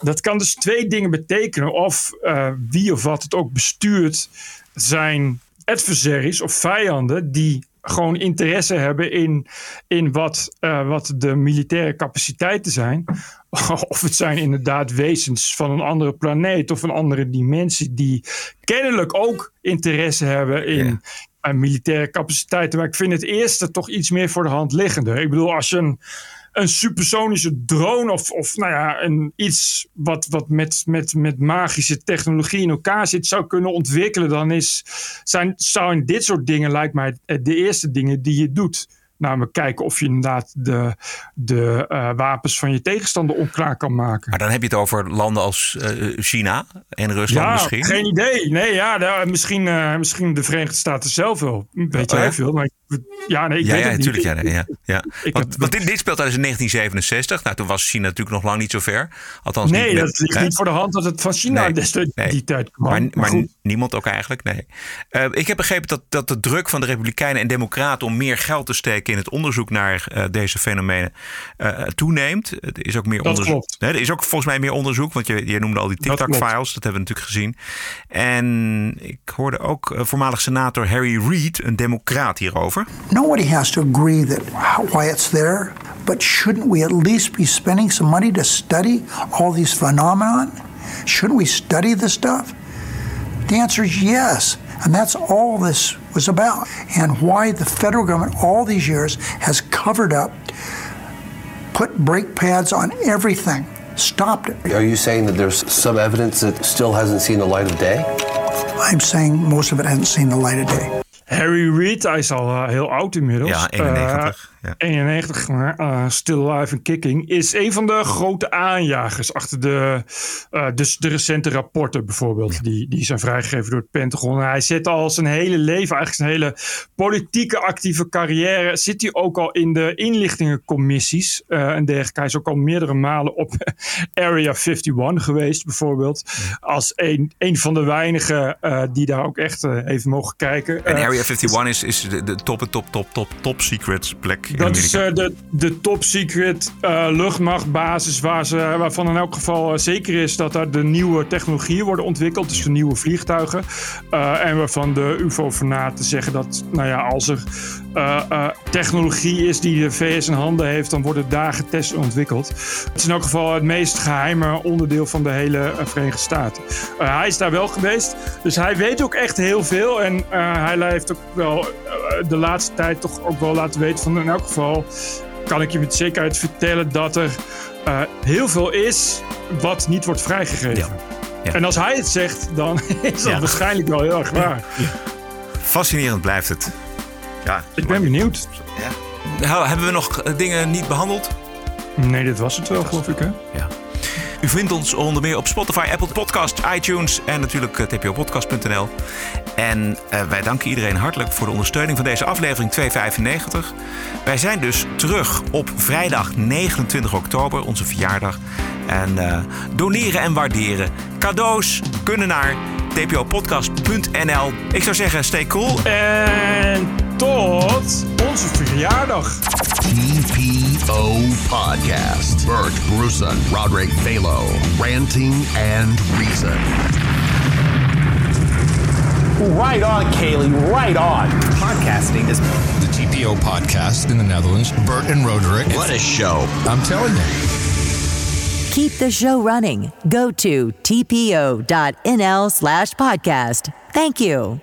Dat kan dus twee dingen betekenen. Of wie of wat het ook bestuurt, zijn adversaries of vijanden die gewoon interesse hebben in, in wat, uh, wat de militaire capaciteiten zijn. Of het zijn inderdaad wezens van een andere planeet of een andere dimensie die kennelijk ook interesse hebben in, uh, militaire capaciteiten. Maar ik vind het eerste toch iets meer voor de hand liggende. Ik bedoel, als je een een supersonische drone of, of nou ja, een, iets wat, wat met, met, met magische technologie in elkaar zit, zou kunnen ontwikkelen, dan is, zijn, zijn dit soort dingen, lijkt mij, de eerste dingen die je doet namelijk kijken of je inderdaad de, de uh, wapens van je tegenstander onklaar kan maken. Maar dan heb je het over landen als uh, China en Rusland ja, misschien? geen idee. Nee, ja, daar, misschien, uh, misschien de Verenigde Staten zelf wel. Weet jij veel, maar ja, nee, ik ja, weet ja, het natuurlijk. niet. Ja, ja, ja. Want, dit, dit speelt tijdens in 1967. Nou, toen was China natuurlijk nog lang niet zo ver. Althans, Nee, niet met- dat hè? niet voor de hand dat het van China Nee, destijds nee. die tijd kwam. Maar, Maar niemand ook eigenlijk, nee. Eh, ik heb begrepen dat, dat de druk van de Republikeinen en Democraten om meer geld te steken in het onderzoek naar eh, deze fenomenen eh, toeneemt. Er is ook meer Dat onderzoek. klopt. Nee, er is ook volgens mij meer onderzoek, want je, je noemde al die. TikTok-files, dat hebben we natuurlijk gezien. En ik hoorde ook voormalig senator Harry Reid, een democraat, hierover. Nobody has to agree that why it's there, but shouldn't we at least be spending some money to study all these phenomenon? Shouldn't we study this stuff? The answer is yes, and that's all this was about. And why the federal government all these years has covered up, put brake pads on everything, stopped it. Are you saying that there's some evidence that still hasn't seen the light of day? I'm saying most of it hasn't seen the light of day. Harry Reid, hij is al eh, heel oud inmiddels. Ja, 91. Ja. 91, maar uh, Still Alive and Kicking, is een van de grote aanjagers achter de, uh, dus de recente rapporten bijvoorbeeld, die, die zijn vrijgegeven door het Pentagon. En hij zit al zijn hele leven, eigenlijk zijn hele politieke actieve carrière, zit hij ook al in de inlichtingencommissies uh, en dergelijke. Hij is ook al meerdere malen op Area 51 geweest bijvoorbeeld, als een, een van de weinigen die daar ook echt heeft mogen kijken. En Area 51 is, is de, de top, top, top, top, top secret plek dat is uh, de, de top secret uh, luchtmachtbasis waar ze, waarvan in elk geval uh, zeker is dat daar de nieuwe technologieën worden ontwikkeld. Dus de nieuwe vliegtuigen. en waarvan de UFO-fanaten zeggen dat nou ja, als er technologie is die de VS in handen heeft, dan worden daar getest en ontwikkeld. Het is in elk geval het meest geheime onderdeel van de hele Verenigde Staten. hij is daar wel geweest, dus hij weet ook echt heel veel. En hij heeft ook wel de laatste tijd toch ook wel laten weten van in elk geval kan ik je met zekerheid vertellen dat er uh, heel veel is wat niet wordt vrijgegeven. Ja. Ja. En als hij het zegt, dan is dat ja. waarschijnlijk wel heel erg waar. Fascinerend blijft het. Ja, ik ben benieuwd. Hebben we nog dingen niet behandeld? Nee, dit was het wel, geloof ik. Hè? Ja. U vindt ons onder meer op Spotify, Apple Podcast, iTunes en natuurlijk tpopodcast.nl. En uh, wij danken iedereen hartelijk voor de ondersteuning van deze aflevering 295. Wij zijn dus terug op vrijdag 29 oktober, onze verjaardag. En uh, doneren en waarderen. Cadeaus kunnen naar tpopodcast.nl. Ik zou zeggen, stay cool. En tot onze verjaardag. TPO Podcast. Bert Bruson, Roderick Balo, Ranting and Reason. Right on, Kaylee, right on. Podcasting is the TPO podcast in the Netherlands. Bert and Roderick. What a show. I'm telling you. Keep the show running. Go to tpo.nl slash podcast. Thank you.